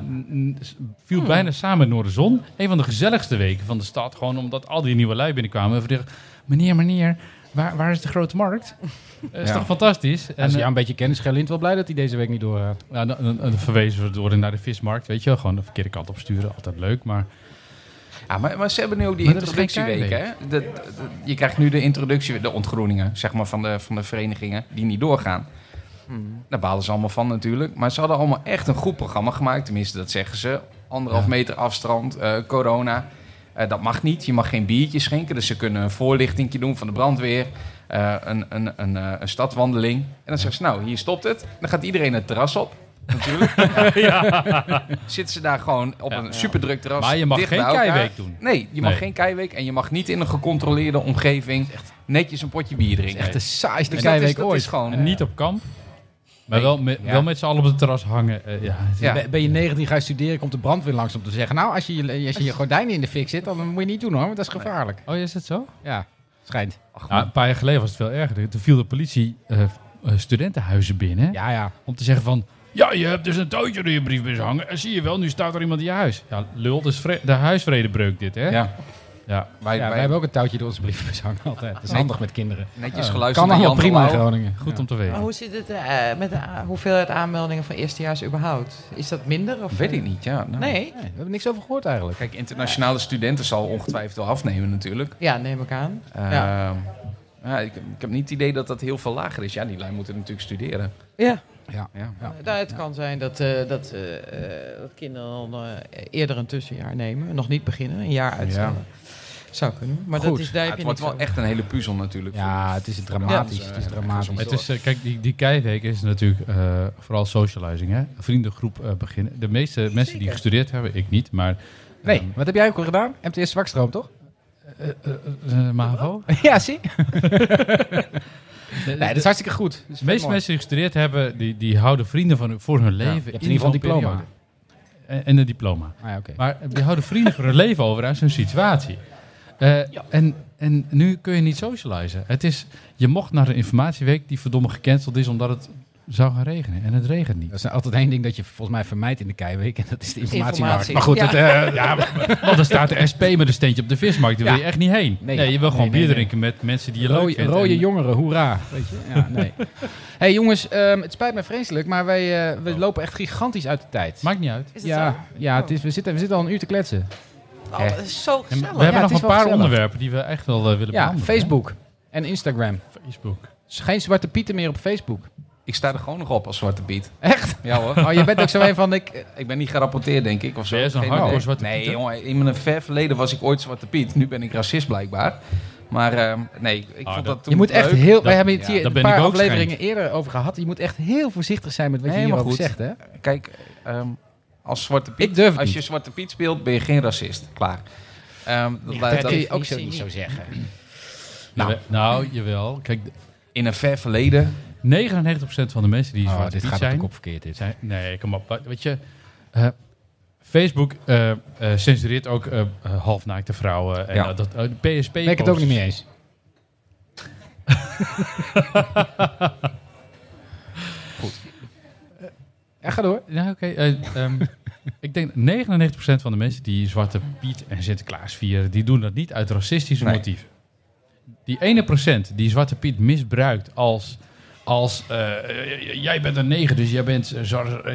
viel bijna samen met Noorderzon. Een van de gezelligste weken van de stad. Gewoon omdat al die nieuwe lui binnenkwamen. En we dachten, meneer, meneer, waar, waar is de grote markt? Dat is Ja. toch fantastisch? En als eh, je een beetje kennis Gerlint wel blij dat hij deze week niet doorgaat. nou, dan, dan- dan verwezen we door naar de vismarkt, weet je wel. Gewoon de verkeerde kant op sturen, altijd leuk. Maar Ja, maar, maar ze hebben nu ook die is introductieweek, hè? De- de- de- je krijgt nu de introductie, de ontgroeningen, zeg maar, van de, van de verenigingen die niet doorgaan. Daar balen ze allemaal van natuurlijk. Maar ze hadden allemaal echt een goed programma gemaakt. Tenminste, dat zeggen ze. Anderhalf Ja. meter afstand, eh, corona. Eh, dat mag niet. Je mag geen biertje schenken. Dus ze kunnen een voorlichtingje doen van de brandweer. eh, een, een, een, een stadwandeling. En dan zeggen ze, nou, hier stopt het. Dan gaat iedereen het terras op. Natuurlijk. Zitten ze daar gewoon op Ja. een superdruk terras. Maar je mag geen keiweek doen. Nee, je mag Nee. geen keiweek en je mag niet in een gecontroleerde omgeving netjes een potje bier drinken. Echt de saaiste Dus Keiweek ooit. is gewoon... En niet op kamp. Maar wel met, Ja. wel met z'n allen op het terras hangen. eh, ja. Ben- Ben je 19, ga je studeren, komt de brandweer langs om te zeggen... nou, als je je, als je, je gordijnen in de fik zit, dan moet je niet doen hoor, want dat is gevaarlijk. Oh, is het zo? Ja, schijnt. Ja, een paar jaar geleden was het veel erger. Toen viel de politie eh, eh, studentenhuizen binnen. Ja, ja. Om te zeggen van... Ja, je hebt dus een touwtje door je briefbus hangen. En zie je wel, nu staat er iemand in je huis. Ja, lul, dus de huisvredebreuk dit, hè? Ja. Ja. Wij, Ja, wij hebben ook een touwtje door onze brievenbus hangen altijd. Dat is handig met kinderen. netjes geluisterd Kan allemaal prima in. Groningen. Goed om te weten. Maar hoe zit het eh, met de hoeveelheid aanmeldingen van eerstejaars überhaupt? Is dat minder? Of, Weet ik niet, ja. nou. Nee? Nee, we hebben niks over gehoord eigenlijk. Kijk, internationale studenten zal ongetwijfeld wel afnemen natuurlijk. Ja, neem ik aan. Ehm, Ja. ja, ik, ik heb niet het idee dat dat heel veel lager is. Ja, die lui moeten natuurlijk studeren. Ja. Ja. Ja. Ja. Nou, het kan zijn dat, eh, dat, eh, eh, dat kinderen dan eh, eerder een tussenjaar nemen. Nog niet beginnen, een jaar uitstellen. Zou kunnen. Maar dat is, daar Ja, heb het je wordt wel echt een hele puzzel natuurlijk. Ja, het is dramatisch. Ja. het is dramatisch. Het is, eh, kijk, die, die keiweek is natuurlijk eh, vooral socializing. Hè? Een vriendengroep eh, beginnen. De meeste mensen die gestudeerd hebben, ik niet, maar... Nee, ehm, wat heb jij ook al gedaan? MTS Zwakstroom, toch? eh, eh, eh, MAVO? ja, zie. nee, dat is hartstikke goed. De meeste mooi. mensen die gestudeerd hebben, die, die houden vrienden van, voor hun leven. je hebt in ieder geval een diploma. En, en een diploma. Ah, ja. Maar die houden vrienden voor hun leven over uit zo'n situatie. Eh, en, en nu kun je niet socializen. Het is, je mocht naar de informatieweek die verdomme gecanceld is omdat het zou gaan regenen. En het regent niet. Dat is altijd één ding dat je volgens mij vermijdt in de keiweek. En dat is de informatiemarkt. Informatie. Maar goed, Ja. het, eh, Ja, maar- want dan staat de SP met een steentje op de vismarkt. Daar wil Ja. je echt niet heen. Nee, Nee. je wil gewoon Nee, nee, bier nee. drinken met mensen die je leuk rode, vindt. rode En- jongeren, hoera. Weet je? Ja, nee. hey, jongens, ehm, het spijt me vreselijk, maar wij eh, we lopen echt gigantisch uit de tijd. Maakt niet uit. Is het ja, zo? ja het is, we, zitten, we zitten al een uur te kletsen. Oh, dat is zo En gezellig. we hebben nog een paar gezellig. onderwerpen die we echt wel eh, willen Ja, behandelen. Facebook en Instagram. Facebook. Dus geen zwarte pieten meer op Facebook. Ik sta er gewoon nog op als Zwarte Piet. Echt? Ja hoor. Oh, je bent ook zo een van... Ik, Ik ben niet gerapporteerd, denk ik. Of zo. Ben jij zo'n Geen hardcore idee. Zwarte Nee, Piet, hè? jongen. In mijn ver verleden was ik ooit Zwarte Piet. Nu ben ik racist blijkbaar. Maar ehm, nee, ik Ah, vond dat- dat toen je moet echt leuk. heel... Dat- wij hebben het hier een paar afleveringen eerder over gehad. Je moet echt heel voorzichtig zijn met wat je Helemaal hierover goed. zegt, hè? Kijk, ehm, als Zwarte Piet, Ik durf het als niet. je Zwarte Piet speelt, ben je geen racist. Klaar. Ehm, dat, Ja, dat- kun je ook zo niet zo zeggen. Nou, nou jawel. Kijk, in een ver verleden. 99% van de mensen die Oh, zwarte dit piet gaat op de zijn, kop verkeerd, dit. zijn... Nee, kom op. Weet je, eh, Facebook eh, eh, censureert ook halfnaakte vrouwen. En Ja. dat, dat, de PSP... Ben ik het ook niet mee eens. Ja, ga door. Ja, oké. eh, ehm, ik denk 99% van de mensen die Zwarte Piet en Sinterklaas vieren, die doen dat niet uit racistische Nee. motieven. Die ene procent die Zwarte Piet misbruikt als, als eh, jij bent een neger, dus jij bent, eh,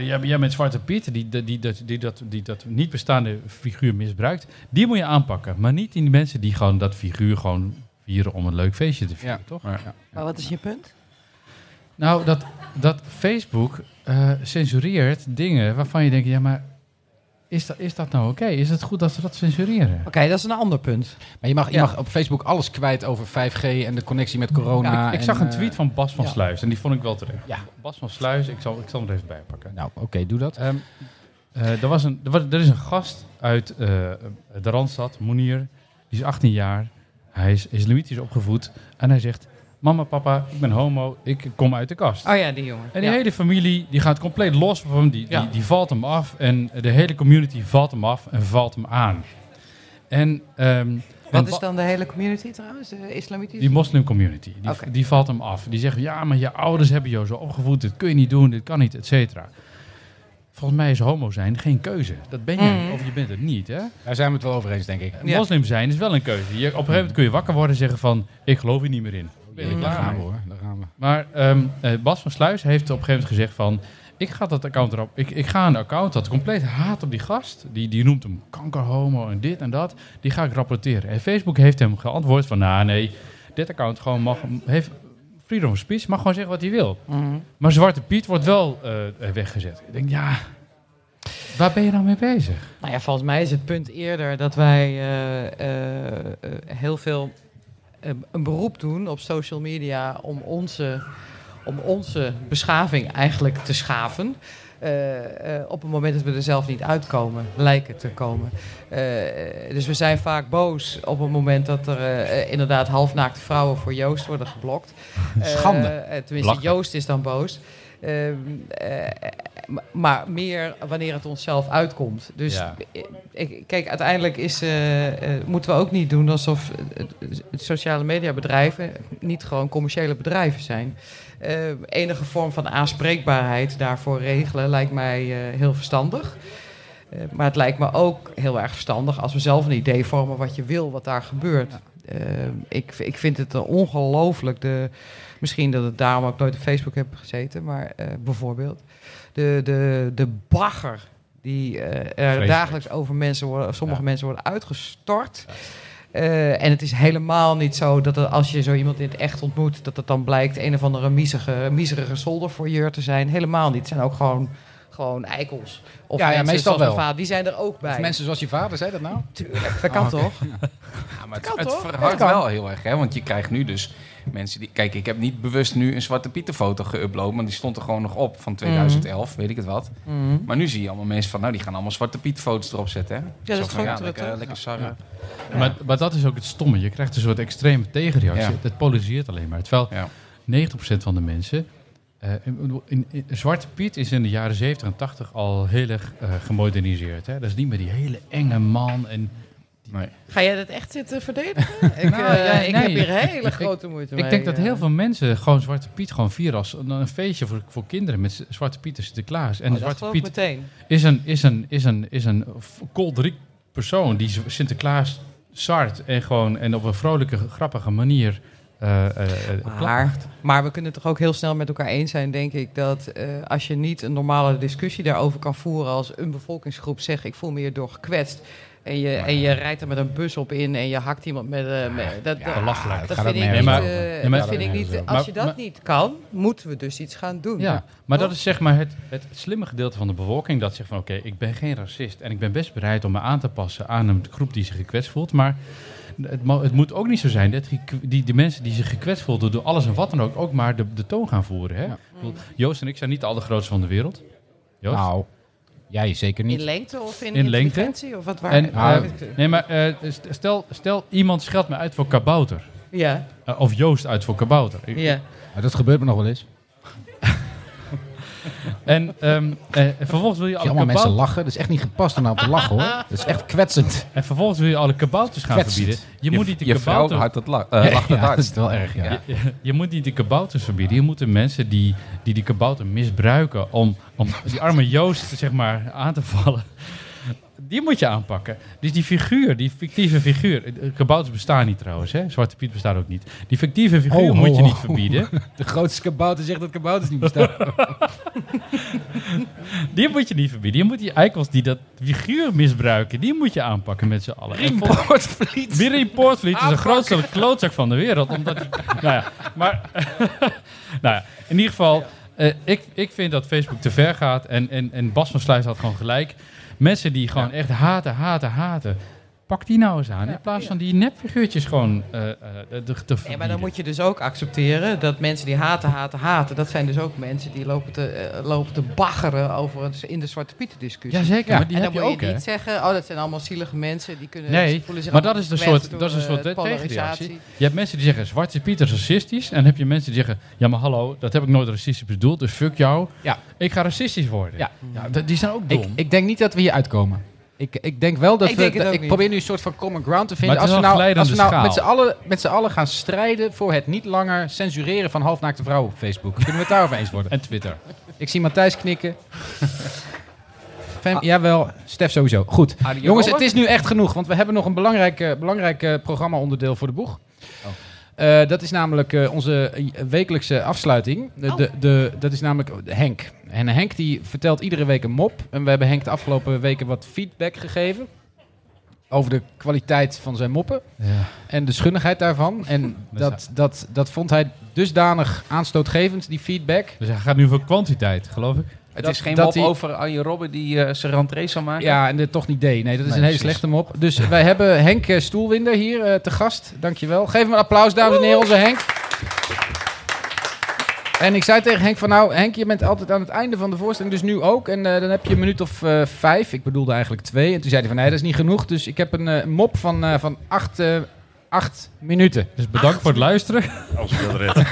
jij, jij bent Zwarte Piet, die, die, die, dat- die, dat, die dat niet bestaande figuur misbruikt, die moet je aanpakken. Maar niet die mensen die gewoon dat figuur gewoon vieren om een leuk feestje te vieren, Ja. toch? Ja. Maar wat is je punt? Nou, dat, dat Facebook eh, censureert dingen waarvan je denkt, ja, maar is dat, is dat nou oké? Is het goed dat ze dat censureren? Oké, dat is een ander punt. Maar je mag, je Ja. mag op Facebook alles kwijt over 5G en de connectie met corona. Ja, ik, ik zag en, een tweet eh, van Bas van ja. Sluis en die vond ik wel terecht. Ja. Bas van Sluis, ik zal, ik zal hem er even bij pakken. Nou, oké, doe dat. Ehm, eh, er, was een, er, was, er is een gast uit de Randstad, Monier, die is 18 jaar. Hij is islamitisch opgevoed en hij zegt, mama, papa, ik ben homo, ik kom uit de kast. Oh ja, die jongen. En die Ja. hele familie die gaat compleet los van hem. Die, Ja. die, die valt hem af. En de hele community valt hem af en valt hem aan. En, ehm, Wat en is dan de hele community trouwens? De islamitische? die moslim community, die, die valt hem af. Die zeggen, ja, maar je ouders hebben jou zo opgevoed. Dit kun je niet doen, dit kan niet, et cetera. Volgens mij is homo zijn geen keuze. Dat ben je Mhm. of je bent het niet. Hè? Daar zijn we het wel over eens, denk ik. Ja. Moslim zijn is wel een keuze. Je, op een gegeven moment kun je wakker worden en zeggen van... ik geloof hier niet meer in. Ben je Daar klaar gaan we hoor, daar gaan we. Maar ehm, eh, Bas van Sluis heeft op een gegeven moment gezegd van... Ik ga dat account erop. Ik, ik ga een account dat compleet haat op die gast. Die, die noemt hem kankerhomo en dit en dat. Die ga ik rapporteren. En Facebook heeft hem geantwoord van... Nou nee, dit account gewoon mag, heeft freedom of speech. Mag gewoon zeggen wat hij wil. Mhm. Maar Zwarte Piet wordt wel eh, weggezet. Ik denk, ja... Waar ben je nou mee bezig? Nou ja, volgens mij is het punt eerder dat wij eh, heel veel een beroep doen op social media om onze, om onze beschaving eigenlijk te schaven. Eh, eh, op het moment dat we er zelf niet uitkomen, lijken te komen. Eh, dus we zijn vaak boos op het moment dat er inderdaad halfnaakte vrouwen voor Joost worden geblokt. Schande. Tenminste. Joost is dan boos. Ehm, eh, m- maar meer wanneer het onszelf uitkomt. Dus Ja. eh, kijk, uiteindelijk is, eh, eh, moeten we ook niet doen alsof eh, sociale media bedrijven niet gewoon commerciële bedrijven zijn. Eh, enige vorm van aanspreekbaarheid daarvoor regelen lijkt mij eh, heel verstandig. Eh, maar het lijkt me ook heel erg verstandig als we zelf een idee vormen wat je wil, wat daar gebeurt. Eh, ik, ik vind het ongelooflijk. De, misschien dat het daarom ook nooit op Facebook heb gezeten, maar eh, bijvoorbeeld de, de, de bagger die eh, er Vreselijk. dagelijks over mensen worden, sommige mensen worden uitgestort. Eh, en het is helemaal niet zo dat er, als je zo iemand in het echt ontmoet, dat het dan blijkt een of andere miezige, miezerige zoldervoyeur te zijn. Helemaal niet. Het zijn ook gewoon, gewoon eikels. Of Ja, ja, mensen meestal zoals mijn wel. vader, die zijn er ook bij. Of mensen zoals je vader, zei dat nou? Tuurlijk, dat kan Oh, toch? Ja, maar het, kan het toch? verhardt Dat kan. wel heel erg, hè? Want je krijgt nu dus mensen die... Kijk, ik heb niet bewust nu een Zwarte Pieter foto geüpload, maar die stond er gewoon nog op van 2011, weet ik het wat. Mhm. Maar nu zie je allemaal mensen van, nou, die gaan allemaal Zwarte Piet foto's erop zetten, hè? dat Zo is ja, dat lekker, lekker sarren. Maar, maar dat is ook het stomme. Je krijgt een soort extreme tegenreactie. Ja. Het polariseert alleen maar. Terwijl Ja. 90% van de mensen... eh, in, in- in- Zwarte Piet is in de jaren 70 en 80 al heel erg eh, gemoderniseerd. Hè? Dat is niet meer die hele enge man. En Nee. Ga jij dat echt zitten verdedigen? ik Nou, eh, ja, ik nee. heb hier hele grote moeite mee. ik denk dat eh. heel veel mensen gewoon Zwarte Piet gewoon vieren als een, een feestje voor, voor kinderen met Zwarte Piet en Sinterklaas. En Oh, Zwarte Piet meteen. is een, is een, is een, is een kolderiek persoon die Sinterklaas sart en gewoon en op een vrolijke, grappige manier eh, eh, eh, Maar, maar we kunnen het toch ook heel snel met elkaar eens zijn, denk ik, dat eh, als je niet een normale discussie daarover kan voeren als een bevolkingsgroep zegt, ik voel me hierdoor gekwetst. En je, en je rijdt er met een bus op in en je hakt iemand met... eh, met dat, dat, belachelijk. dat vind ik niet, eh, Nee, maar- dat vind ik niet als je dat Maar- niet kan, moeten we dus iets gaan doen. Ja, maar dat is zeg maar het, het slimme gedeelte van de bevolking dat zegt van oké, ik ben geen racist en ik ben best bereid om me aan te passen aan een groep die zich gekwetst voelt, maar het, het moet ook niet zo zijn dat die, die, mensen die zich gekwetst voelen door alles en wat dan ook, ook maar de, de toon gaan voeren. Hè? Joost en ik zijn niet de allergrootste van de wereld. Joost? Nou, jij zeker In niet. lengte of in, In lengte. intelligentie Of wat waar? En, waar- eh, nee, maar eh, st- stel, stel iemand scheldt me uit voor kabouter. ja, Eh, of Joost uit voor kabouter. Ja. Maar dat gebeurt me nog wel eens. En ehm, eh, vervolgens wil je Zie alle allemaal mensen lachen. Dat is echt niet gepast om nou te lachen hoor. Dat is echt kwetsend. En vervolgens wil je alle kabouters gaan Kwetsend. verbieden. Je, moet niet de je vrouw kabouter... hard het la- eh, lacht het Ja, hard. dat is wel erg, ja. Je, je- je moet niet de kabouters verbieden. Je moet de mensen die die, die kabouter misbruiken om, om die arme Joost zeg maar, aan te vallen. Die moet je aanpakken. Dus die figuur, die fictieve figuur. eh, Kabouters bestaan niet trouwens, hè? Zwarte Piet bestaat ook niet. Die fictieve figuur Oh, moet oh, je niet oh. verbieden. De grootste kabouter zegt dat kabouters niet bestaan. Die moet je niet verbieden. Je moet die eikels die dat figuur misbruiken, die moet je aanpakken met z'n allen. Poortvliet. Willy Poortvliet is de grootste klootzak van de wereld. Omdat hij, nou ja, maar nou ja, in ieder geval, eh, ik, ik vind dat Facebook te ver gaat. En, en, en Bas van Sluis had gewoon gelijk. Mensen die gewoon echt haten, haten, haten. Pak die nou eens aan. In plaats van die nepfiguurtjes gewoon eh, eh, te, te Ja, maar dan moet je dus ook accepteren dat mensen die haten, haten, haten, dat zijn dus ook mensen die lopen te, eh, lopen te baggeren over het, in de Zwarte Pieten discussie. Jazeker, Ja, maar die en heb dan je moet ook, je hè? niet zeggen, oh dat zijn allemaal zielige mensen, die kunnen Nee, voelen zich maar dat is een gekwetst soort, door, dat is een soort eh, eh, tegenreactie. Je hebt mensen die zeggen Zwarte Piet is racistisch. En dan heb je mensen die zeggen, ja maar hallo, dat heb ik nooit racistisch bedoeld. Dus fuck jou. Ja. Ik ga racistisch worden. Ja. d- die zijn ook dom. Ik, ik denk niet dat we hier uitkomen. Ik, ik denk wel dat Ik we. denk het dat- ook ik niet. probeer nu een soort van common ground te vinden. Maar het Als is we wel nou, als we nou met z'n schaal. allen, met z'n allen gaan strijden voor het niet langer censureren van halfnaakte vrouwen op Facebook. Kunnen we het daarover eens worden? En Twitter. Ik zie Matthijs knikken. Fem, Jawel, Stef sowieso. Goed. Jongens, het is nu echt genoeg, want we hebben nog een belangrijk, belangrijk programma-onderdeel voor de boeg. Eh, dat is namelijk eh, onze wekelijkse afsluiting. De, de, de- dat is namelijk Henk. En Henk die vertelt iedere week een mop. En we hebben Henk de afgelopen weken wat feedback gegeven. Over de kwaliteit van zijn moppen. En de schunnigheid daarvan. En dat, dat, dat vond hij dusdanig aanstootgevend, die feedback. Dus hij gaat nu voor kwantiteit, geloof ik. Het Dat- is geen dat mop die- over Arjen Robben die eh, zijn rentree zou maken. Ja, en dit toch niet deed. Nee, dat is Nee, een hele slechte mop. Dus wij hebben Henk eh, Stoelwinder hier eh, te gast. Dankjewel. Geef hem een applaus, dames en heren, onze Henk. En ik zei tegen Henk van nou, Henk, je bent altijd aan het einde van de voorstelling, dus nu ook. En dan heb je een minuut of vijf. Ik bedoelde eigenlijk twee. En toen zei hij van nee, dat is niet genoeg. Dus ik heb een mop van, van acht, acht minuten. Dus bedankt voor het luisteren. Als ik dat red.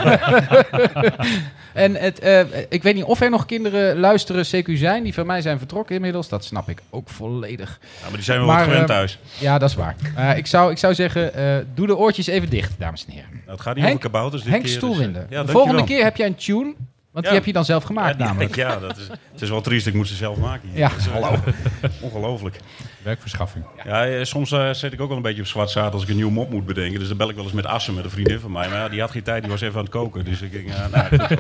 En het, eh, ik weet niet of er nog kinderen luisteren CQ zijn. Die van mij zijn vertrokken inmiddels. Dat snap ik ook volledig. Ja, maar die zijn wel Maar, wat gewend eh, thuis. Ja, dat is waar. Eh, ik, zou, ik zou zeggen, eh, doe de oortjes even dicht, dames en heren. Nou, het gaat niet Henk- over kabouters dit Henk keer. dus, ja, de dankjewel. volgende keer heb jij een tune. Want Ja. die heb je dan zelf gemaakt Ja, namelijk. Ja, dat is, het is wel triest. Ik moet ze zelf maken. hier. Ja. Dat is, Hallo. Ongelooflijk. Werkverschaffing. Ja, eh, soms eh, zet ik ook wel een beetje op zwart zaad als ik een nieuwe mop moet bedenken. Dus dan bel ik wel eens met Assen, met een vriendin van mij. Maar ja, die had geen tijd, die was even aan het koken. Dus ik denk, ja, nou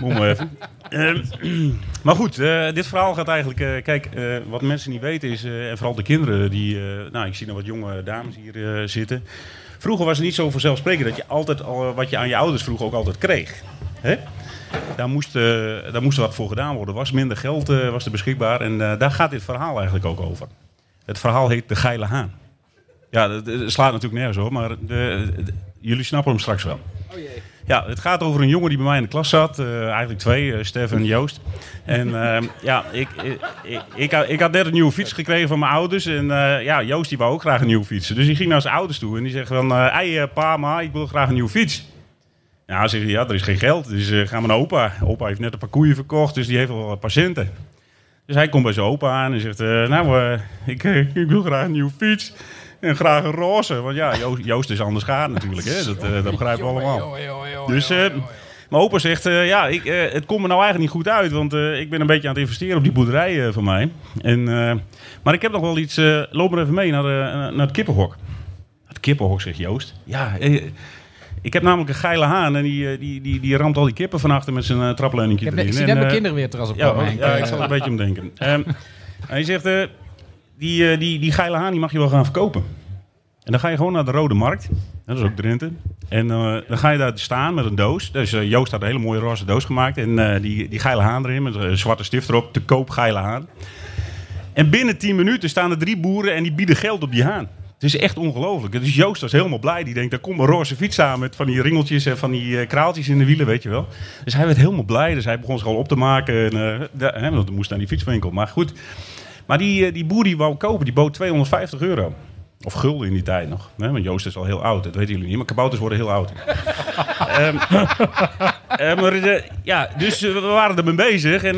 moet maar even. Ehm, maar goed, eh, dit verhaal gaat eigenlijk... kijk, wat mensen niet weten is, en vooral de kinderen die... nou, ik zie nog wat jonge dames hier zitten. Vroeger was het niet zo vanzelfsprekend dat je altijd al wat je aan je ouders vroeg ook altijd kreeg. Hè? Daar moest, daar moest wat voor gedaan worden. Was minder geld was er beschikbaar. En daar gaat dit verhaal eigenlijk ook over. Het verhaal heet De Geile Haan. Ja, dat, dat slaat natuurlijk nergens op, maar de, de- jullie snappen hem straks wel. Ja, het gaat over een jongen die bij mij in de klas zat. eh, eigenlijk twee, uh, Stef en Joost. En ehm, ja, ik, ik, ik, ik, had- net een nieuwe fiets gekregen van mijn ouders. En eh, ja, Joost die wou ook graag een nieuwe fiets. Dus die ging naar zijn ouders toe en die zegt van... eh, pa, ma, ik wil graag een nieuwe fiets. Ja, zeg je, ja, er is geen geld. Dus gaan we naar opa. Opa heeft net een paar koeien verkocht, dus die heeft wel patiënten. Dus hij komt bij zijn opa aan en zegt... eh, nou, eh, ik, eh, ik wil graag een nieuwe fiets. En graag een roze. Want ja, Joost, Joost is anders gaar natuurlijk. Hè? Dat, eh, dat begrijpen we allemaal. Dus eh, mijn opa zegt... ja, ik, het komt me nou eigenlijk niet goed uit. Want ik ben een beetje aan het investeren op die boerderij van mij. En, maar ik heb nog wel iets... loop maar even mee naar, naar het kippenhok. Het kippenhok, zegt Joost. Ja, ik heb namelijk een geile haan en die, eh, die, die, die ramt al die kippen van achter met zijn uh, trapleuningje Ik, heb, ik zie net mijn eh, kinderen weer terras op ja, komen. ja, ik zal er een beetje om denken. Ehm, hij zegt, eh, die, eh, die, die geile haan die mag je wel gaan verkopen. En dan ga je gewoon naar de Rode Markt. Dat is ook Drenthe. En eh, dan ga je daar staan met een doos. Dus eh, Joost had een hele mooie roze doos gemaakt. En eh, die, die geile haan erin met een zwarte stift erop. Te koop geile haan. En binnen 10 minuten staan er drie boeren en die bieden geld op die haan. Het is echt ongelooflijk. Dus Joost was helemaal blij. Die denkt, daar komt een roze fiets aan met van die ringeltjes en van die eh, kraaltjes in de wielen, weet je wel. Dus hij werd helemaal blij. Dus hij begon zich al op te maken. En, da- hè, want hij moest naar die fietswinkel. Maar goed. Maar die, eh, die boer die wou kopen, die bood 250 euro. Of gulden in die tijd nog. Hè? Want Joost is al heel oud, dat weten jullie niet. Maar kabouters worden heel oud. Maar eh, ja, dus we waren er mee bezig. En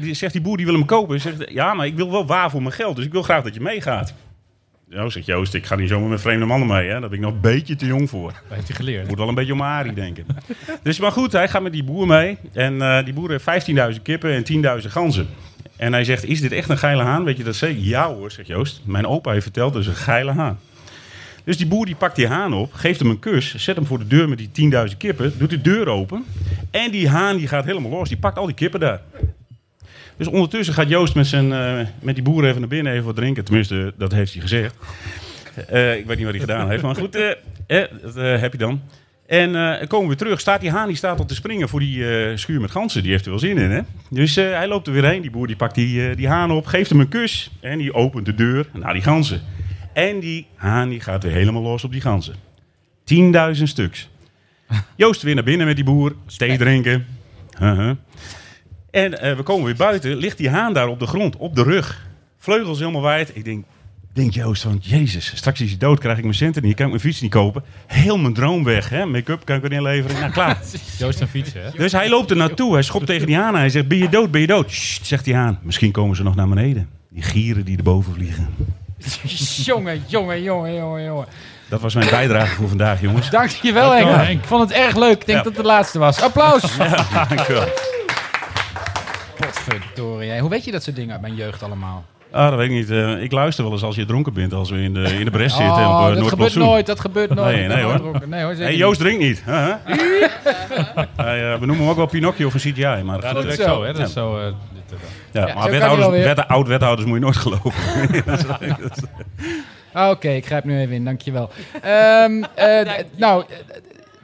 die, zegt die boer, die wil hem kopen. Zegt, ja, maar ik wil wel waar voor mijn geld. Dus ik wil graag dat je meegaat. Ja, zegt Joost, ik ga niet zomaar met vreemde mannen mee. Hè? Daar ben ik nog een beetje te jong voor. Dat heeft hij geleerd. Moet wel een beetje om Arie denken. dus maar goed, hij gaat met die boer mee. En eh, die boer heeft 15.000 kippen en 10.000 ganzen. En hij zegt, is dit echt een geile haan? Weet je dat zeker? Ja hoor, zegt Joost. Mijn opa heeft verteld, dat is een geile haan. Dus die boer die pakt die haan op, geeft hem een kus, zet hem voor de deur met die 10.000 kippen, doet de deur open. En die haan die gaat helemaal los, die pakt al die kippen daar. Dus ondertussen gaat Joost met, zijn, eh, met die boer even naar binnen even wat drinken. Tenminste, dat heeft hij gezegd. Eh, ik weet niet wat hij gedaan heeft, maar goed, eh, eh, dat heb je dan. En komen we weer terug. Staat die haan die staat al te springen voor die schuur met ganzen. Die heeft er wel zin in, hè? Dus hij loopt er weer heen. Die boer die pakt die, die haan op, geeft hem een kus. En die opent de deur naar die ganzen. En die haan die gaat weer helemaal los op die ganzen. 10.000 stuks. Joost weer naar binnen met die boer. Thee drinken. Uh-huh. En eh, we komen weer buiten. Ligt die haan daar op de grond, op de rug. Vleugels helemaal wijd. Ik denk, denk Joost van, jezus, straks is hij dood, krijg ik mijn centen niet. Kan ik mijn fiets niet kopen. Heel mijn droom weg, hè. Make-up kan ik weer inleveren. Nou, klaar. Joost en fietsen, hè? Dus hij loopt er naartoe. Hij schopt tegen die haan aan. Hij zegt, ben je dood, ben je dood? Sst, zegt die haan. Misschien komen ze nog naar beneden. Die gieren die erboven vliegen. jongen, jongen, jongen, jongen, jongen. Dat was mijn bijdrage voor vandaag, jongens. Dankjewel Henk. Henk. Ik vond het erg leuk. Ik denk Ja. dat het de laatste was. Applaus. Ja, dankjewel. Potverdorie. hè. Hoe weet je dat soort dingen uit mijn jeugd allemaal? Ah, dat weet ik niet. Eh, ik luister wel eens als je dronken bent, als we in de, in de bres zitten. op, Oh, eh, dat gebeurt nooit. Dat gebeurt nooit. Nee, nee hoor. dronken. Nee hoor, Hey. Joost drinkt niet. Huh, huh? Hij, eh, we noemen hem ook wel Pinocchio of een CGI. Maar Ja, dat Goed werkt zo. zo, hè? Dat is zo... eh, dit, Ja, Ja, maar wethouders, wet, oud-wethouders moet je nooit geloven. Ah, Oké, ik grijp nu even in. Dankjewel. Ehm eh, d- nou,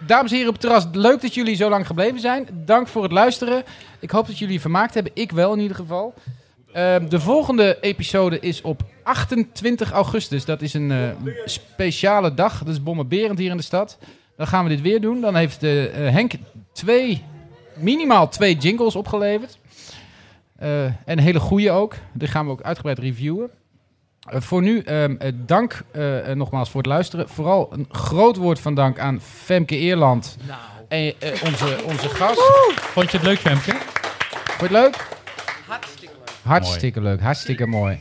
dames en heren op het terras. Leuk dat jullie zo lang gebleven zijn. Dank voor het luisteren. Ik hoop dat jullie vermaakt hebben. Ik wel in ieder geval. Ehm, de volgende episode is op 28 augustus. Dat is een eh, speciale dag. Dat is bommenberend hier in de stad. Dan gaan we dit weer doen. Dan heeft eh, Henk twee, minimaal twee jingles opgeleverd. Eh, en hele goede ook. Die gaan we ook uitgebreid reviewen. Eh, voor nu, ehm, eh, dank eh, nogmaals voor het luisteren. Vooral een groot woord van dank aan Femke Eerland. En eh, onze, onze gast. Vond je het leuk, Femke? Vond je het leuk? Hartstikke leuk. Hartstikke leuk, hartstikke mooi.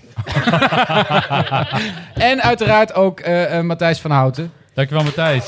en uiteraard ook eh, eh, Matthijs van Houten. Dankjewel, Matthijs.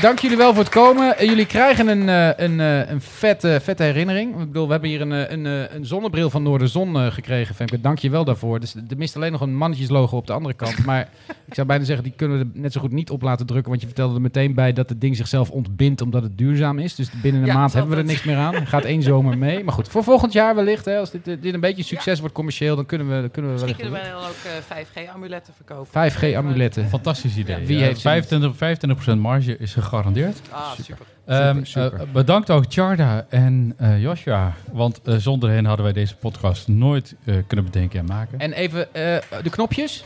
Dank jullie wel voor het komen. Eh, jullie krijgen een, eh, een, eh, een vette, vette herinnering. Ik bedoel, we hebben hier een, een, een zonnebril van Noorderzon eh, gekregen, Femke. Dank je wel daarvoor. Dus er mist alleen nog een mannetjeslogo op de andere kant. Maar ik zou bijna zeggen, die kunnen we er net zo goed niet op laten drukken. Want je vertelde er meteen bij dat het ding zichzelf ontbindt omdat het duurzaam is. Dus binnen een Ja, maand hebben we er niks meer aan. Er gaat één zomer mee. Maar goed, voor volgend jaar wellicht, hè, als dit, dit een beetje succes wordt commercieel, dan kunnen we, dan kunnen we Misschien kunnen wij dan ook eh, 5G-amuletten verkopen. 5G-amuletten. Fantastisch idee. Wie Ja, heeft ze 25%, 25% marge is gegarandeerd. Ah, super. Ehm, super. eh, bedankt ook Charda en eh, Joshua. Want eh, zonder hen hadden wij deze podcast nooit eh, kunnen bedenken en maken. En even eh, de knopjes.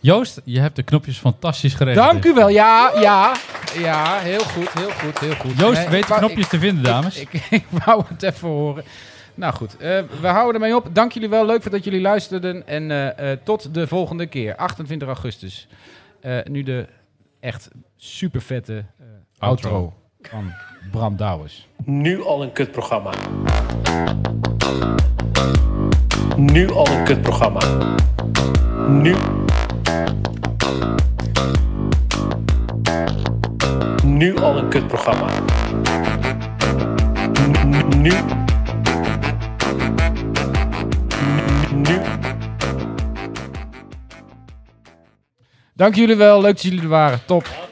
Joost, je hebt de knopjes fantastisch geregeld. Dank u wel. Ja, ja. Ja, heel goed, heel goed, heel goed. Joost Nee, weet de knopjes ik- te vinden, dames. Ik, ik, ik wou het even horen. Nou goed, eh, we houden ermee op. Dank jullie wel. Leuk dat jullie luisterden. En eh, eh, tot de volgende keer, 28 augustus. Eh, nu de echt super vette eh, outro. Outro. van Bram Douwes. Nu al een kutprogramma. Nu al een kutprogramma. Nu. Nu al een kutprogramma. Nu. Dank jullie wel. Leuk dat jullie er waren. Top.